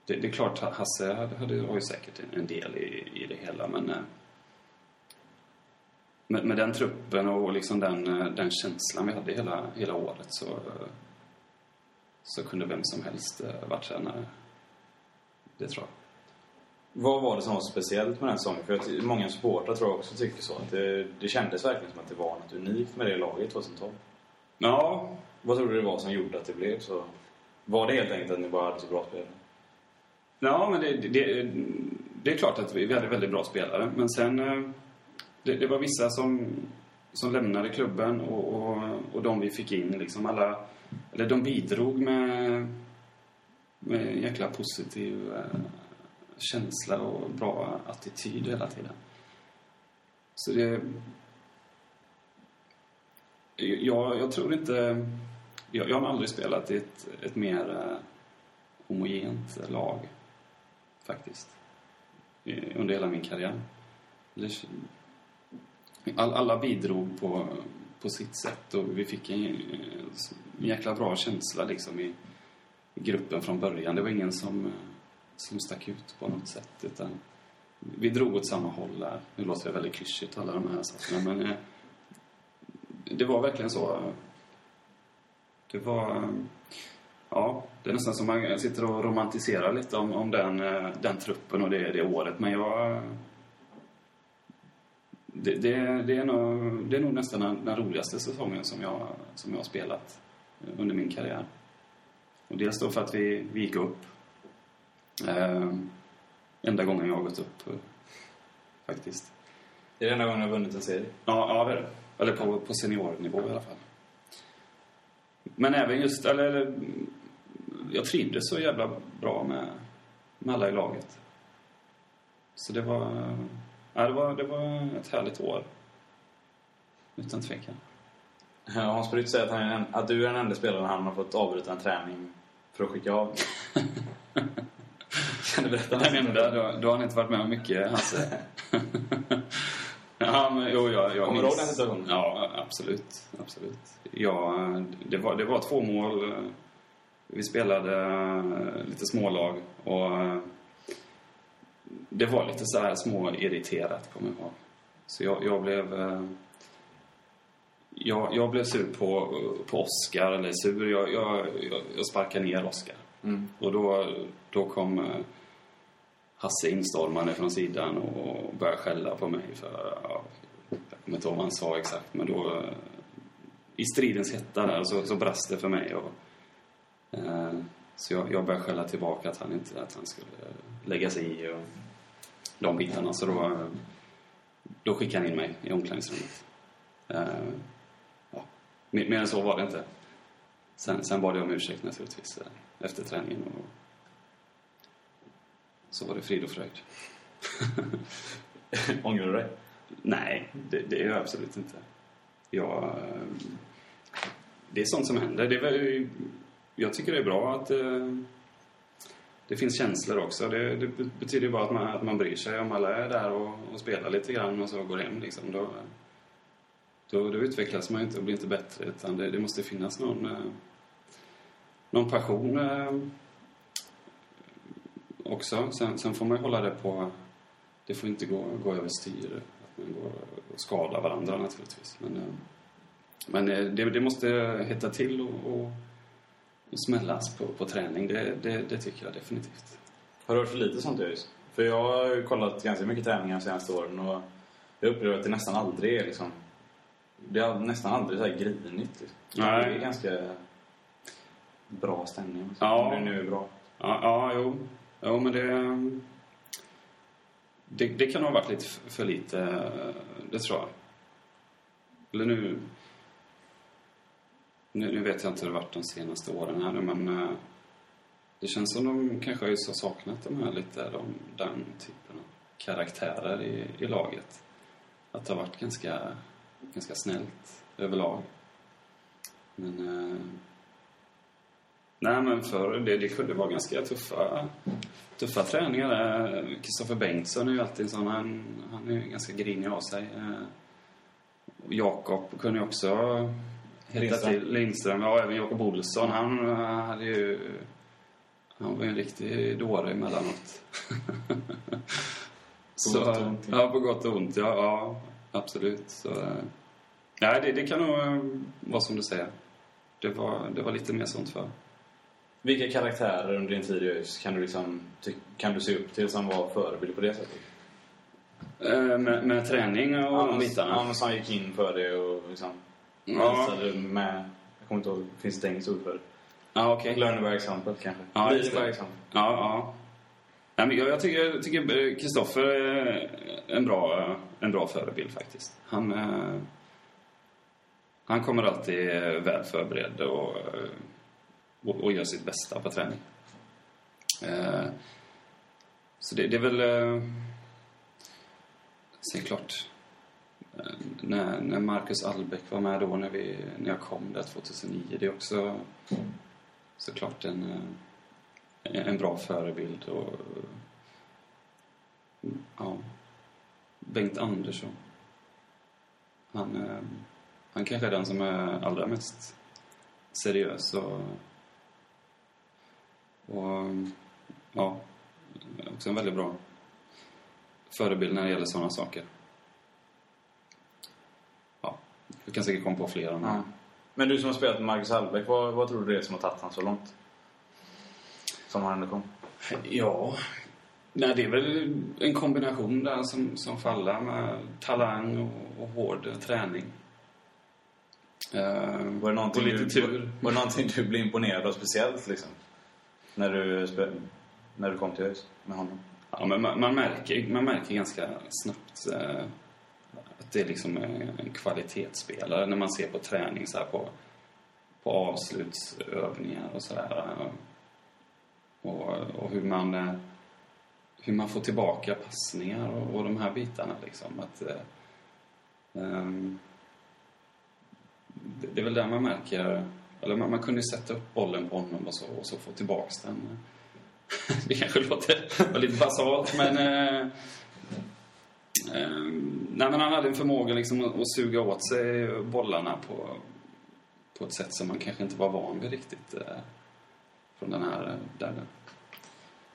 det, det är klart, Hasse hade, hade, har ju säkert en, en del i, i det hela, men... Eh, med, med den truppen och liksom den, eh, den känslan vi hade hela, hela året så, eh, så kunde vem som helst eh, varit tränare. Det tror jag. Vad var det som var speciellt med den säsongen? För att många supportrar tror jag också tycker så. Att det, det kändes verkligen som att det var något unikt med det laget 2012. Ja, Vad tror du det var som gjorde att det blev så? Var det helt enkelt att ni bara hade så bra spelare? Ja, men det, det, det är klart att vi, vi hade väldigt bra spelare. Men sen... Det, det var vissa som, som lämnade klubben och, och, och de vi fick in liksom alla... Eller de bidrog med, med en jäkla positiv eh, känsla och bra attityd hela tiden. Så det... Jag, jag tror inte... Jag, jag har aldrig spelat i ett, ett mer eh, homogent lag faktiskt. Under hela min karriär. Det- All, alla bidrog på, på sitt sätt och vi fick en, eh, en jäkla bra känsla liksom i, gruppen från början. Det var ingen som, eh, som stack ut på något sätt utan vi drog åt samma håll där. Nu låter det väldigt klyschigt alla de här sakerna men eh, det var verkligen så. Det var... Ja, det är nästan som man sitter och romantiserar lite om, om den, den truppen och det, det året. Men jag... Det, det, det, är nog, det är nog nästan den, den roligaste säsongen som jag, som jag har spelat under min karriär. Och dels då för att vi, vi gick upp. Eh, enda gången jag har gått upp, eh, faktiskt. Det är den enda gången jag har vunnit en serie. Ja, ja det är det. Eller på, på seniornivå i alla fall. Men även just, eller, eller jag trivdes så jävla bra med, med alla i laget. Så det var, ja, det var, det var ett härligt år. Utan tvekan. Hans Brytt säger att, han att du är den enda spelaren han har fått avbryta en träning för att skicka av. kan du berätta? Den enda, då, då har han inte varit med om mycket, Hasse. ja, men jo, jag, jag Kommer du ihåg den situationen? Ja, absolut. absolut. Ja, det, var, det var två mål. Vi spelade lite smålag och det var lite så här små irriterat, kommer jag ihåg. Så jag, jag blev... eh, Jag, jag blev sur på, på Oscar, eller sur. Jag, jag, jag, sparkade ner Oscar. Mm. Och då, då kom eh, Hasse instormande från sidan och började skälla på mig för... Ja, jag kommer inte ihåg vad han sa exakt, men då... eh, I stridens hetta där så, så brast det för mig. Och, eh, så jag, jag började skälla tillbaka att han inte att han skulle lägga sig i och de bitarna. Så då, då skickade han in mig i omklädningsrummet. Eh, ja, mer, än så var det inte. Sen, sen bad jag om ursäkt naturligtvis eh, efter träningen och så var det frid och fröjd. Ångrar du dig? Nej, det, det är jag absolut inte. Jag, eh, det är sånt som händer. Det är väl, jag tycker det är bra att eh, det finns känslor också. Det, det betyder ju bara att man, att man bryr sig. Om alla är där och, och spelar lite grann och så går hem liksom, då, då, då utvecklas man ju inte och blir inte bättre. Utan det, det måste finnas någon, eh, någon passion eh, också. Sen, sen får man ju hålla det på... Det får inte gå, gå överstyr. Att man går och skadar varandra naturligtvis. Men, eh, men eh, det, det måste hetta till och, och smällas på, på träning. Det, det, det tycker jag definitivt. Har du hört för lite sånt Öjs? För jag har kollat ganska mycket träningar de senaste åren och jag upplever att det nästan aldrig är liksom... Det är nästan aldrig så här grinigt. Liksom. Nej. Det är ganska bra stämning. Liksom. Ja. Om det nu är bra. Ja, ja jo. Jo, men det, det... Det kan ha varit lite för lite, det tror jag. Eller nu... Nu, nu vet jag inte hur det varit de senaste åren här nu, men... eh, Det känns som de kanske har just har saknat de här lite, de, den typen av karaktärer i, i laget. Att det har varit ganska, ganska snällt överlag. Men... eh, Nej, men för det, det kunde vara ganska tuffa, tuffa träningar. Eh, Kristoffer Bengtsson är ju alltid en sån, han, han är ju ganska grinig av sig. Eh, Jakob kunde ju också Lindström. till. Lindström, ja även Jakob Olsson. Han eh, hade ju... Han var ju en riktig dåre emellanåt. Så, gott och ont, ja. ja, på gott och ont. Ja, ja absolut. Så, eh, nej, det, det kan nog eh, vara som du säger. Det var, det var lite mer sånt för. Vilka karaktärer under din tid i ÖIS kan du, liksom, kan du se upp till som var förebild på det sättet? Med, med träning och de men- bitarna? Ja, men som gick in för det och liksom Ja. visade med... Jag kommer inte ihåg, det finns ett engelskt ord för det. Ja, okej. Learn by example kanske. Ja, Lead by example. Ja, ja. Nej, men jag, tycker jag tycker Kristoffer är en bra, en bra förebild faktiskt. Han, eh, han kommer alltid väl förberedd och, eh, och, och gör sitt bästa på träning. Eh, Så det, det är väl... eh, är klart. Eh, när, när Marcus Albeck var med då när, vi, när jag kom där 2009. Det är också såklart en, eh, en bra förebild. Och, ja, Bengt Andersson. Han, eh, han kanske är den som är allra mest seriös och, och ja, också en väldigt bra förebild när det gäller sådana saker. Ja, du kan säkert komma på flera. Men... Ja. Men du som har spelat med Marcus Hallbäck, vad, vad tror du det är som har tagit han så långt? Som han ändå kom. Ja, nej, det är väl en kombination där som, som faller med talang och, och hård träning. Eh, Var det och lite du, tur. Var det någonting du blev imponerad av speciellt liksom? När du, när du kom till ÖIS med honom? Ja, men man, man, märker, man märker ganska snabbt eh, att det är liksom en, kvalitetsspelare när man ser på träning så här på, på avslutsövningar och sådär. Och, och hur man eh, hur man får tillbaka passningar och, och de här bitarna liksom. Att, um, det, det är väl där man märker... Eller man, man kunde sätta upp bollen på honom och så, och så få tillbaks den. det kanske låter lite basalt, men... Eh, Nej, men han hade en förmåga liksom att, att suga åt sig bollarna på, på ett sätt som man kanske inte var van vid riktigt. Eh, från den här... Där,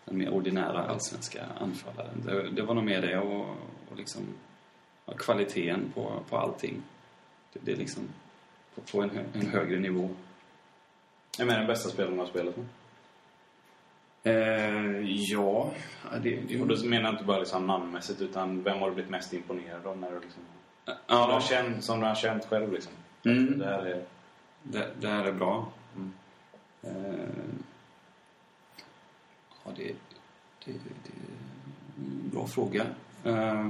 den mer ordinära allsvenska anfallaren. Det, det var nog mer det och, och liksom ja, kvaliteten på, på allting. Det, det är liksom på, på en, hö, en högre nivå. Vem är den bästa spelaren du har spelat med? Eh, ja, det... det Och då menar jag inte bara liksom namnmässigt utan vem har du blivit mest imponerad av när du liksom... ja, Som, du har känt, som du har känt själv liksom. Mm. Det här är... Det, det här är bra. Mm. Eh, ja, det, det, det är en bra fråga. Eh,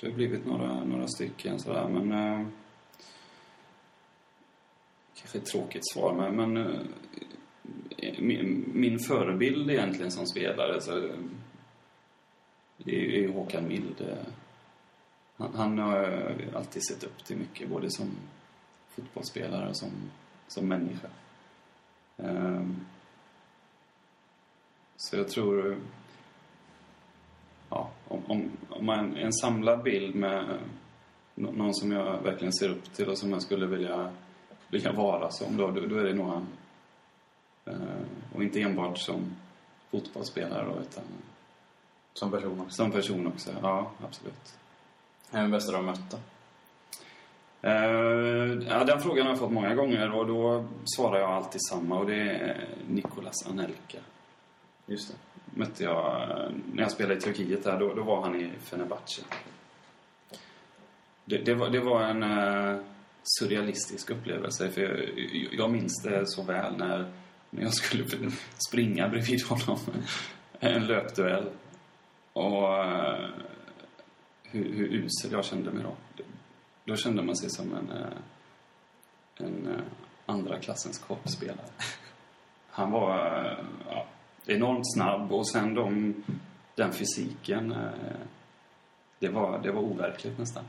det har blivit några, några stycken sådär, men... Kanske ett tråkigt svar, men... men eh, min, min förebild egentligen som spelare, så, det är ju Håkan Mild. han, han har jag alltid sett upp till mycket, både som fotbollsspelare och som, som människa. Ehm, så jag tror... Ja, om, om, om man en samlad bild med någon som jag verkligen ser upp till och som jag skulle vilja, vilja vara som, då, då, då är det nog han. Ehm, och inte enbart som fotbollsspelare då, utan Som person också. som person också. Ja, absolut. Vem är den bästa du har mött då? Eh, ja, den frågan har jag fått många gånger och då svarar jag alltid samma och det är Nicolas Anelka. Just det. Mötte jag eh, när jag spelade i Turkiet där, då, då var han i Fenerbahce. Det, det, var, det var en eh, surrealistisk upplevelse för jag, jag minns det så väl när, när jag skulle springa bredvid honom. en löpduell. Och eh, hur, hur usel jag kände mig då. Då kände man sig som en, eh, en eh, andra klassens korpspelare. Han var ja, enormt snabb och sen de, den fysiken. Det var, det var overkligt nästan.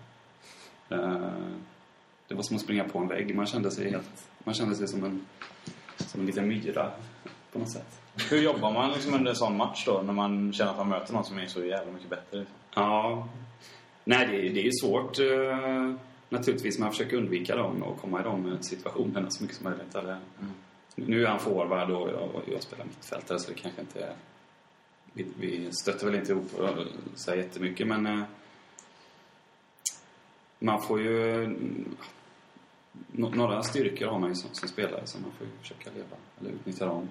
Det var som att springa på en vägg. Man kände sig helt... Man kände sig som en, som en liten myra på något sätt. Hur jobbar man liksom under en sån match då? När man känner att man möter någon som är så jävla mycket bättre? Liksom? Ja. Nej, det, det är ju svårt eh, naturligtvis. Man försöker undvika dem och komma i de situationerna så mycket som möjligt. Eller, Nu är han forward och jag, och jag spelar mittfältare så det kanske inte är... Vi, vi stöter väl inte ihop eh, så här jättemycket men... Eh, man får ju... nå- Några styrkor har man ju som, som spelare så man får ju försöka leva eller utnyttja dem.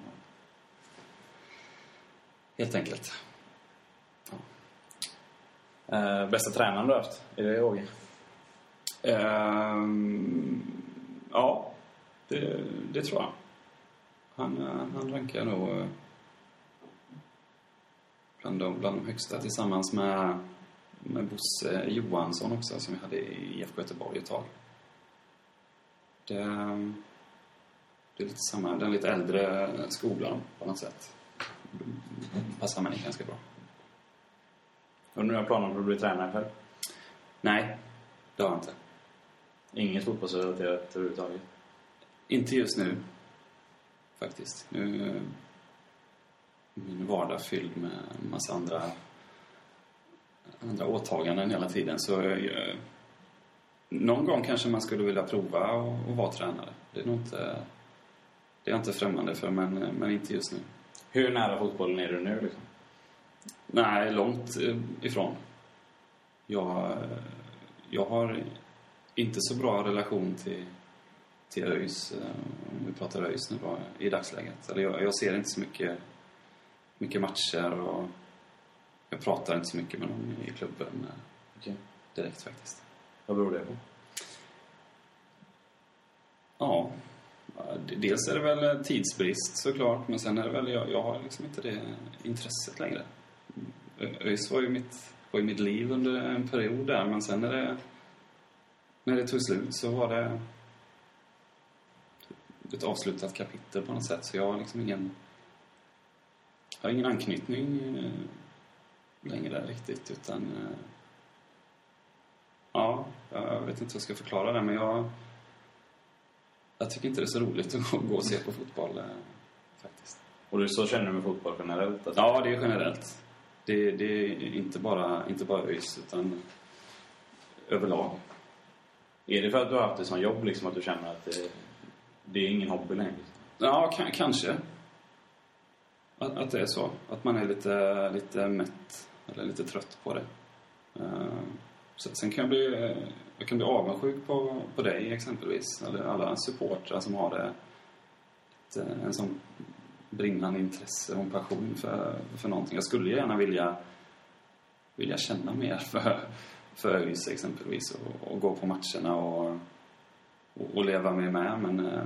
Helt enkelt. Eh, bästa tränaren du haft? Är det Åge? Ehm, ja, det, det tror jag. Han, eh, han rankar nog eh, bland de, bland de högsta tillsammans med, med Bosse Johansson också som vi hade i IFK Göteborg ett tag. Det, det är lite samma, den lite äldre skolan på något sätt. Passar mig ganska bra. Och nu har planen på att bli tränare själv? Nej, det har jag inte. Inget fotbollsrelaterat överhuvudtaget? Inte just nu, faktiskt. Nu är min vardag fylld med en massa andra, andra åtaganden hela tiden. Så jag, någon gång kanske man skulle vilja prova att vara tränare. Det är nog inte, det är jag inte främmande för, men, men inte just nu. Hur nära fotbollen är du nu liksom? Nej, långt eh, ifrån. Jag, jag har inte så bra relation till, till ÖIS, eh, om vi pratar ÖIS nu då, i dagsläget. Eller jag, jag ser inte så mycket, mycket matcher och jag pratar inte så mycket med dem i klubben eh, Okej. direkt faktiskt. Vad beror det på? Ja, dels är det väl tidsbrist såklart, men sen är det väl, jag, jag har liksom inte det intresset längre. ÖIS var ju mitt, var ju mitt liv under en period där, men sen när det, när det tog slut så var det ett avslutat kapitel på något sätt. Så jag har liksom ingen, jag har ingen anknytning eh, längre riktigt, utan eh, ja, jag vet inte hur jag ska förklara det, men jag... Jag tycker inte det är så roligt att gå- och se på fotboll, eh, faktiskt. Och du så känner du med fotboll generellt? Alltså. Ja, det är generellt. Det, det är inte bara, inte bara ÖIS, utan överlag. Är det för att du har haft det som jobb, liksom, att du känner att det, det är ingen hobby längre? Ja, ka- kanske. Att, att det är så. Att man är lite, lite mätt, eller lite trött på det. Så, sen kan jag bli, eh, jag kan bli avundsjuk på, på dig exempelvis, eller alla supportrar som har det. Ett, eh, en sån brinnande intresse och en passion för, för någonting. Jag skulle gärna vilja, vilja känna mer för, för ÖIS exempelvis och, och gå på matcherna och, och, och leva mig med, men eh,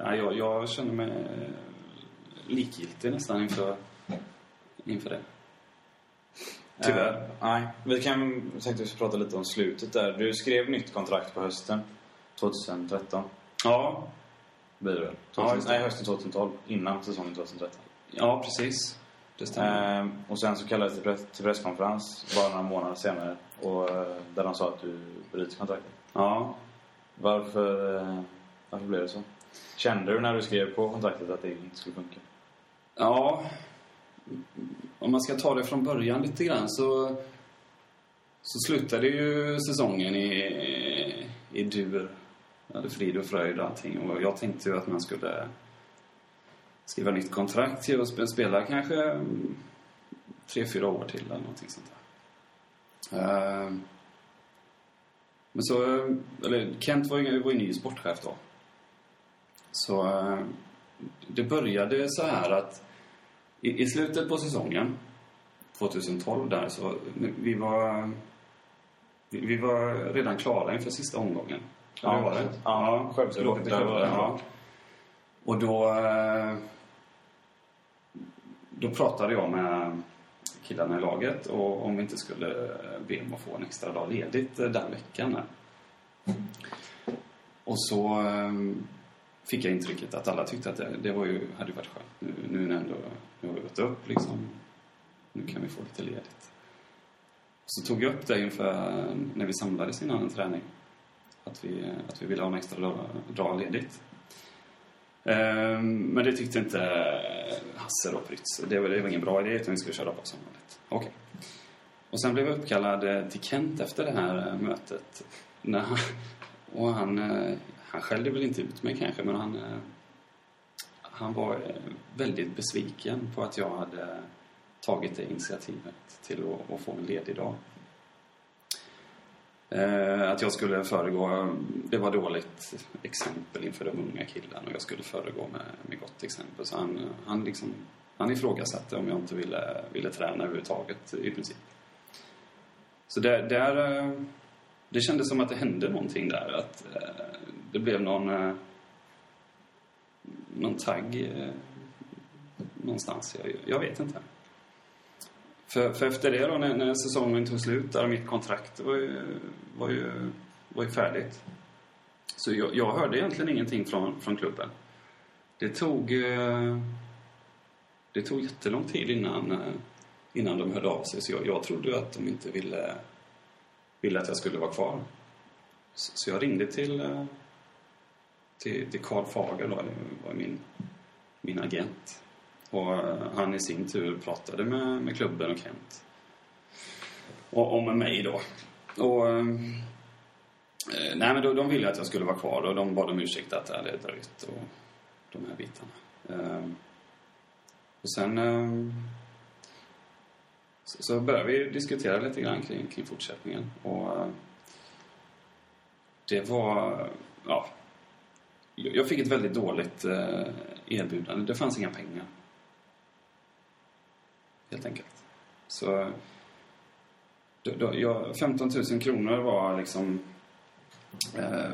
Ja, jag, jag känner mig likgiltig nästan inför, inför det. Tyvärr. Eh, nej. Vi kan tänkte vi prata lite om slutet där. Du skrev nytt kontrakt på hösten 2013. Ja, Blir det väl? Ja, 2000, just det. nej, hösten 2012. Innan säsongen 2013. ja precis. Det stämmer. Eh, och sen så kallades det till, press, till presskonferens bara några månader senare. Och, eh, där de sa att du bryter kontraktet. Ja. Varför, varför blev det så? Kände du när du skrev på kontraktet att det inte skulle funka? Ja, om man ska ta det från början lite grann så, så slutade ju säsongen i, i dur. Jag hade frid och fröjd och allting. Och jag tänkte ju att man skulle skriva nytt kontrakt till och spela kanske mm, tre, fyra år till eller någonting sånt där. Eh, men så, eller Kent var ju, var ju ny sportchef då. Så eh, det började så här att i, i slutet på säsongen 2012 där så vi var vi, vi var redan klara inför sista omgången. Ja, det var det. Ja, Skövde. var Skövde. Ja. Och då eh, då pratade jag med killarna i laget och om vi inte skulle be om att få en extra dag ledigt eh, den veckan. Och så eh, fick jag intrycket att alla tyckte att det, det var ju, hade ju varit skönt. Nu, nu när ändå nu har vi gått upp liksom. Nu kan vi få lite ledigt. Så tog jag upp det inför när vi samlades innan en träning. Att vi, att vi ville ha en extra dag, dag ledigt. Ehm, Men det tyckte inte Hasse då, Prytz. Det var, det var ingen bra idé utan vi skulle köra på som vanligt. Okej. Och sen blev jag uppkallad till Kent efter det här mötet. När han, och han, eh, han skällde väl inte ut mig kanske, men han, eh, han var eh, väldigt besviken på att jag hade tagit det initiativet till att, att få en ledig dag. Eh, att jag skulle föregå, det var dåligt exempel inför de unga killarna och jag skulle föregå med, med gott exempel. Så han, han, liksom, han ifrågasatte om jag inte ville, ville träna överhuvudtaget i princip. Så där, där, det kändes som att det hände någonting där. Att eh, det blev någon, eh, någon tagg eh, någonstans. Jag, jag vet inte. För, för efter det då, när, när säsongen tog slut, där mitt kontrakt var ju, var ju, var ju färdigt. Så jag, jag hörde egentligen ingenting från, från klubben. Det tog, eh, det tog jättelång tid innan, eh, innan de hörde av sig. Så jag, jag trodde ju att de inte ville, ville att jag skulle vara kvar. Så, så jag ringde till, eh, till, till Carl Fager, då, det var min, min agent. Och eh, han i sin tur pratade med, med klubben och Kent. Och, och med mig då. Och... Eh, eh, nej, men då, de ville att jag skulle vara kvar och de bad om ursäkt att det hade dröjt och de här bitarna. Eh, och sen... eh, så, så började vi diskutera lite grann kring, kring fortsättningen. Och... Eh, det var... Ja. Jag fick ett väldigt dåligt eh, erbjudande. Det fanns inga pengar helt enkelt. Så då, då, jag, 15 000 kronor var liksom... Eh,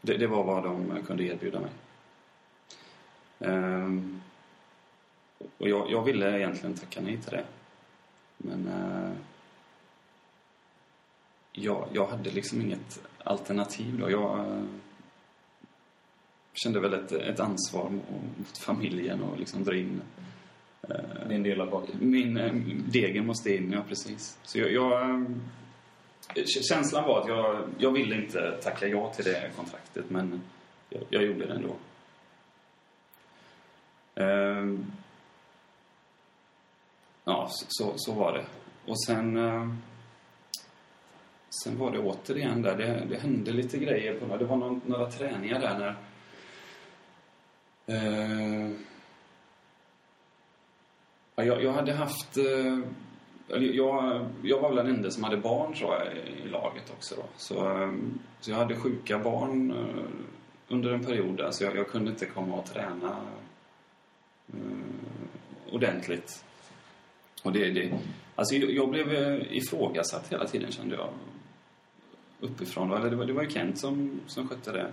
det, det var vad de kunde erbjuda mig. Eh, och jag, jag ville egentligen tacka nej till det. Men eh, jag, jag hade liksom inget alternativ då. Jag eh, kände väl ett, ett ansvar mot familjen och liksom dra in Din del av kakan. min eh, degen måste in, ja precis. Så jag, jag, eh, Känslan var att jag, jag ville inte tacka ja till det kontraktet, men jag, jag gjorde det ändå. Ehm, ja, så, så var det. Och sen... eh, Sen var det återigen där, det, det hände lite grejer. På, det var någon, några träningar där när... Eh, jag, jag hade haft... Eh, jag, jag var väl den enda som hade barn tror jag, i laget också då. Så, eh, så jag hade sjuka barn eh, under en period där, så jag, jag kunde inte komma och träna eh, ordentligt. Och det, det, alltså jag, blev eh, ifrågasatt hela tiden kände jag. Uppifrån. Eller det var, det var ju Kent som, som skötte det.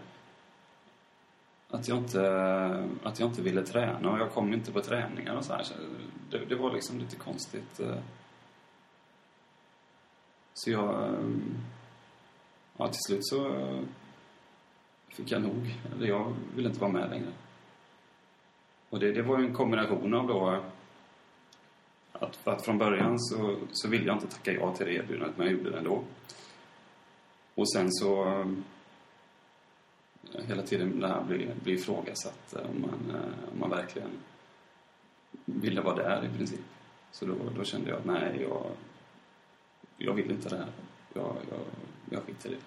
Att jag, inte, att jag inte ville träna och jag kom inte på träningar och så här. Så det, det var liksom lite konstigt. Eh. Så jag... Eh, ja, till slut så fick jag nog. Eller jag ville inte vara med längre. Och det, det var ju en kombination av då att, för att från början så, så ville jag inte tacka ja till det erbjudandet, men jag gjorde det ändå. Och sen så eh, hela tiden det här blir, blir ifrågasatt eh, om man, eh, om man verkligen ville vara där i princip. Så då, då kände jag att nej, jag, jag vill inte det här. Jag, jag, jag skiter i det.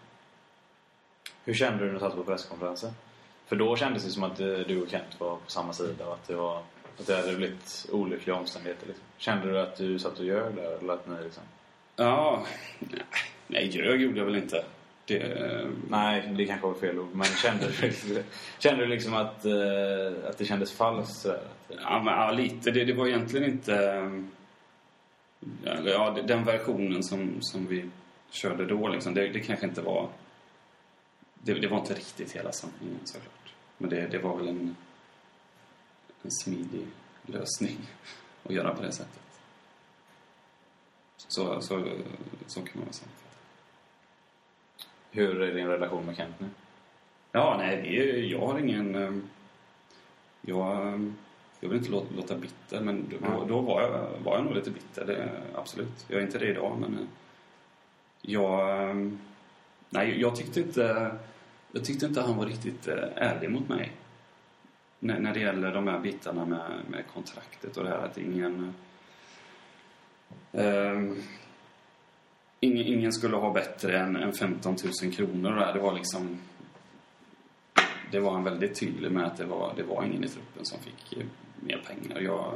Hur kände du när du satt på presskonferensen? För då kändes det som att du och Kent var på samma sida och att det, var, att det hade blivit olyckliga omständigheter. Liksom. Kände du att du satt och ljög där? Eller att ni liksom... Ja, nej, ljög gjorde jag väl inte. Det, Nej, det kanske var fel ord. Men kände du, kände du liksom att, eh, att det kändes falskt? Sådär? Ja, men, ja lite. Det, det var egentligen inte... Eller, ja, den versionen som, som vi körde då, liksom, det, det kanske inte var... Det, det var inte riktigt hela sanningen, såklart. Men det, det var väl en, en smidig lösning att göra på det sättet. Så, så, så kan man väl säga. hur är din relation med Kent nu? Ja, nej, det, är- jag har ingen... eh, Jag, jag vill inte låta, låta bitter, men då, Mm. då var, jag, var jag nog lite bitter, det, absolut. Jag är inte det idag, men eh, jag... eh, Nej, jag tyckte inte... Jag tyckte inte han var riktigt ärlig mot mig. När, när det gäller de här bitarna med, med kontraktet och det här att ingen... Eh, ingen, ingen skulle ha bättre än, än 15 000 kronor och det här. Det var liksom... Det var han väldigt tydlig med att det var, det var ingen i truppen som fick eh, mer pengar. Jag,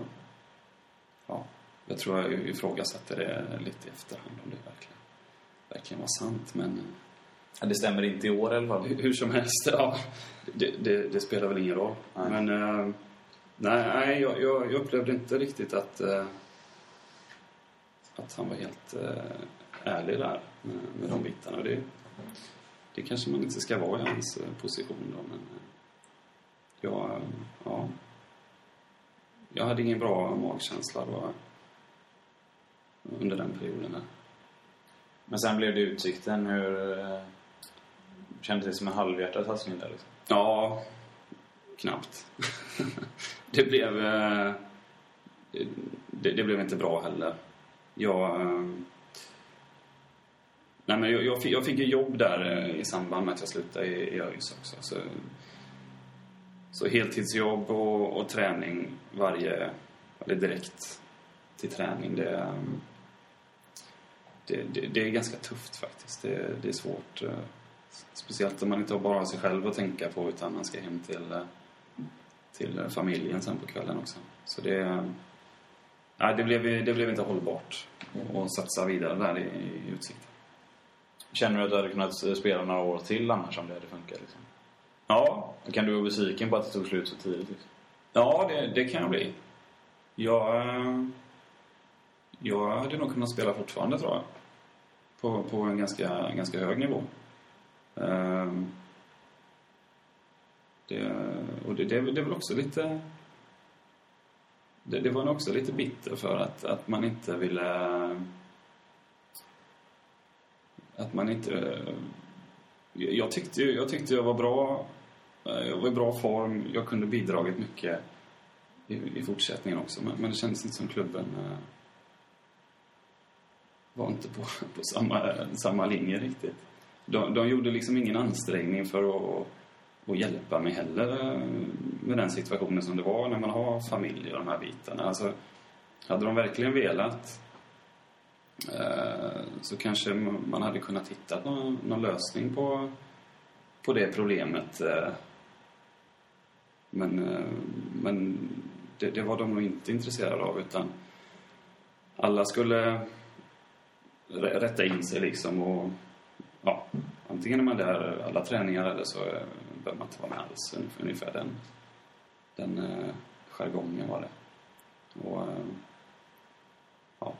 ja, jag tror jag ifrågasatte det lite i efterhand om det verkligen, verkligen var sant. Men Ja, det stämmer inte i år i alla fall. hur, hur som helst, ja, det, det, det spelar väl ingen roll. Nej. Men eh, nej, nej jag, jag, jag upplevde inte riktigt att, eh, att han var helt eh, ärlig där med, med de bitarna. Det, det kanske man inte ska vara i hans eh, position då, men eh, jag, ja, jag hade ingen bra magkänsla då, under den perioden. Men sen blev det Utsikten. Hur eh, kändes det som en halvhjärtad satsning där? Liksom? Ja, knappt. det blev... Eh, det, det blev inte bra heller. Jag... Eh, nej, men jag, jag, fick, jag fick ju jobb där eh, i samband med att jag slutade i, i ÖIS också. Så, så heltidsjobb och, och träning varje... Eller direkt till träning. Det, det, det, det är ganska tufft faktiskt. Det, det är svårt eh, Speciellt om man inte bara har sig själv att tänka på utan man ska hem till, eh, till eh, familjen sen på kvällen också. Så det... Nej, det blev, det blev inte hållbart att satsa vidare där i, i Utsikten. Känner du att du hade kunnat eh, spela några år till annars om det hade funkat? Liksom? Ja, Kan du vara besviken på att det tog slut så tidigt? Liksom? ja det, det kan jag bli. Jag, eh, jag hade nog kunnat spela fortfarande tror jag. På, på en ganska, ganska hög nivå. Ehm, det, och det, det, är väl- det är väl också lite... Det, det var nog också lite bitter för att, att man inte ville... Att man inte... Jag tyckte, ju- jag tyckte jag var bra. Eh, jag var i bra form. Jag kunde bidragit mycket i, i fortsättningen också. Men, men det kändes inte som klubben... Eh, var inte på, på samma, samma linje riktigt. De, de gjorde liksom ingen ansträngning för att, att hjälpa mig heller eh, med den situationen som det var när man har familj och de här bitarna. Alltså, hade de verkligen velat eh, så kanske man hade kunnat hitta någon, någon lösning på, på det problemet. Eh. Men, men det, det, var de nog inte intresserade av utan alla skulle rätta in sig liksom och ja, antingen är man där alla träningar eller så behöver man inte vara med alls. Ungefär den, den eh, jargongen var det. Och, eh, ja.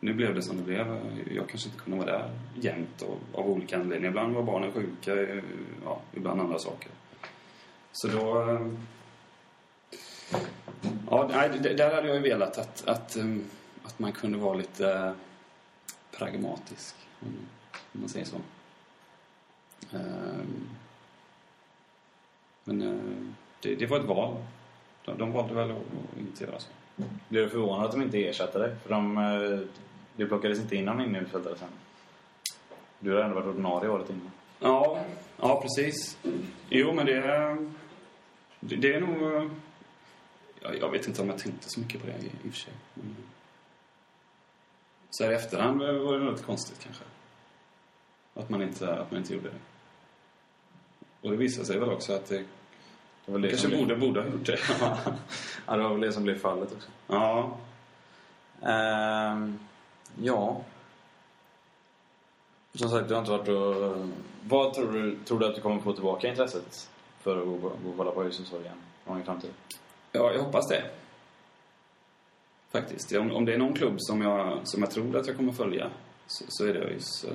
Nu blev det som det blev. Jag kanske inte kunde vara där jämt och, av olika anledningar. Ibland var barnen sjuka, eh, ja, ibland andra saker. Så då... Eh, ja, nej, där hade jag ju velat att, att, att man kunde vara lite pragmatisk, mm om man säger så. Ehm, men eh, det, det var ett val. De, de valde väl att inte göra så. Blev du förvånad att de inte ersatte dig? För de, eh, du plockades inte in någon innermittfältare sen. Du har ändå varit ordinarie året innan. Ja, ja precis. Jo, men det, det, det är nog... Jag, jag, vet inte om jag tänkte så mycket på det i, och för sig. Men, så här i efterhand var det lite konstigt kanske. Att man inte, att man inte gjorde det. Och det visade sig väl också att det, det var det kanske borde, borde ha gjort det. ja, det var väl det som blev fallet också. Ja. Ehm, ja. Som sagt, du har inte varit och... Vad tror du, tror du att du kommer få tillbaka intresset för att gå, gå och kolla på Öresundstorg igen någon i framtiden? Ja, jag hoppas det. Faktiskt. Om, om det är någon klubb som jag, som jag tror att jag kommer följa så, så är det ÖIS.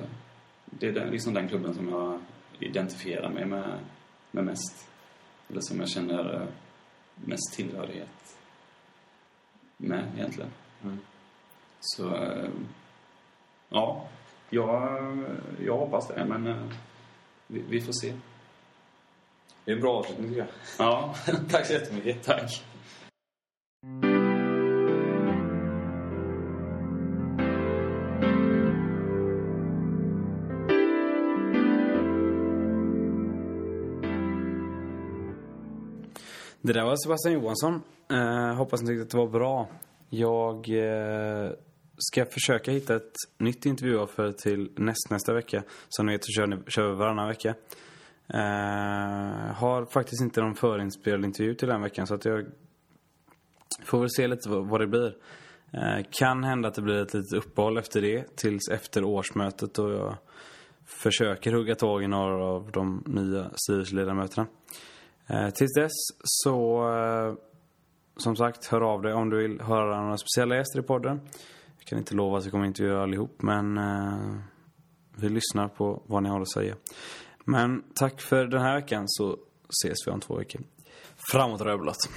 Det är den, liksom den klubben som jag identifierar mig med, med mest. Eller som jag känner eh, mest tillhörighet med egentligen. Mm. Så, eh, ja. Jag, jag hoppas det, men eh, vi, vi får se. Det är en bra avslutning tycker jag. Ja. Tack så jättemycket. Tack. Det där var Sebastian Johansson. Eh, hoppas ni tyckte att det var bra. Jag eh, ska försöka hitta ett nytt intervjuoffer till näst, nästa vecka. Som ni vet så kör, kör vi varannan vecka. Eh, har faktiskt inte någon förinspelad intervju till den veckan så att jag får väl se lite vad, vad det blir. Eh, kan hända att det blir ett litet uppehåll efter det tills efter årsmötet och jag försöker hugga tag i några av de nya styrelseledamöterna. Eh, tills dess så, eh, som sagt, hör av dig om du vill höra några speciella gäster i podden. Jag kan inte lova att vi kommer intervjua allihop, men eh, vi lyssnar på vad ni har att säga. Men tack för den här veckan så ses vi om två veckor. Framåt rödblått!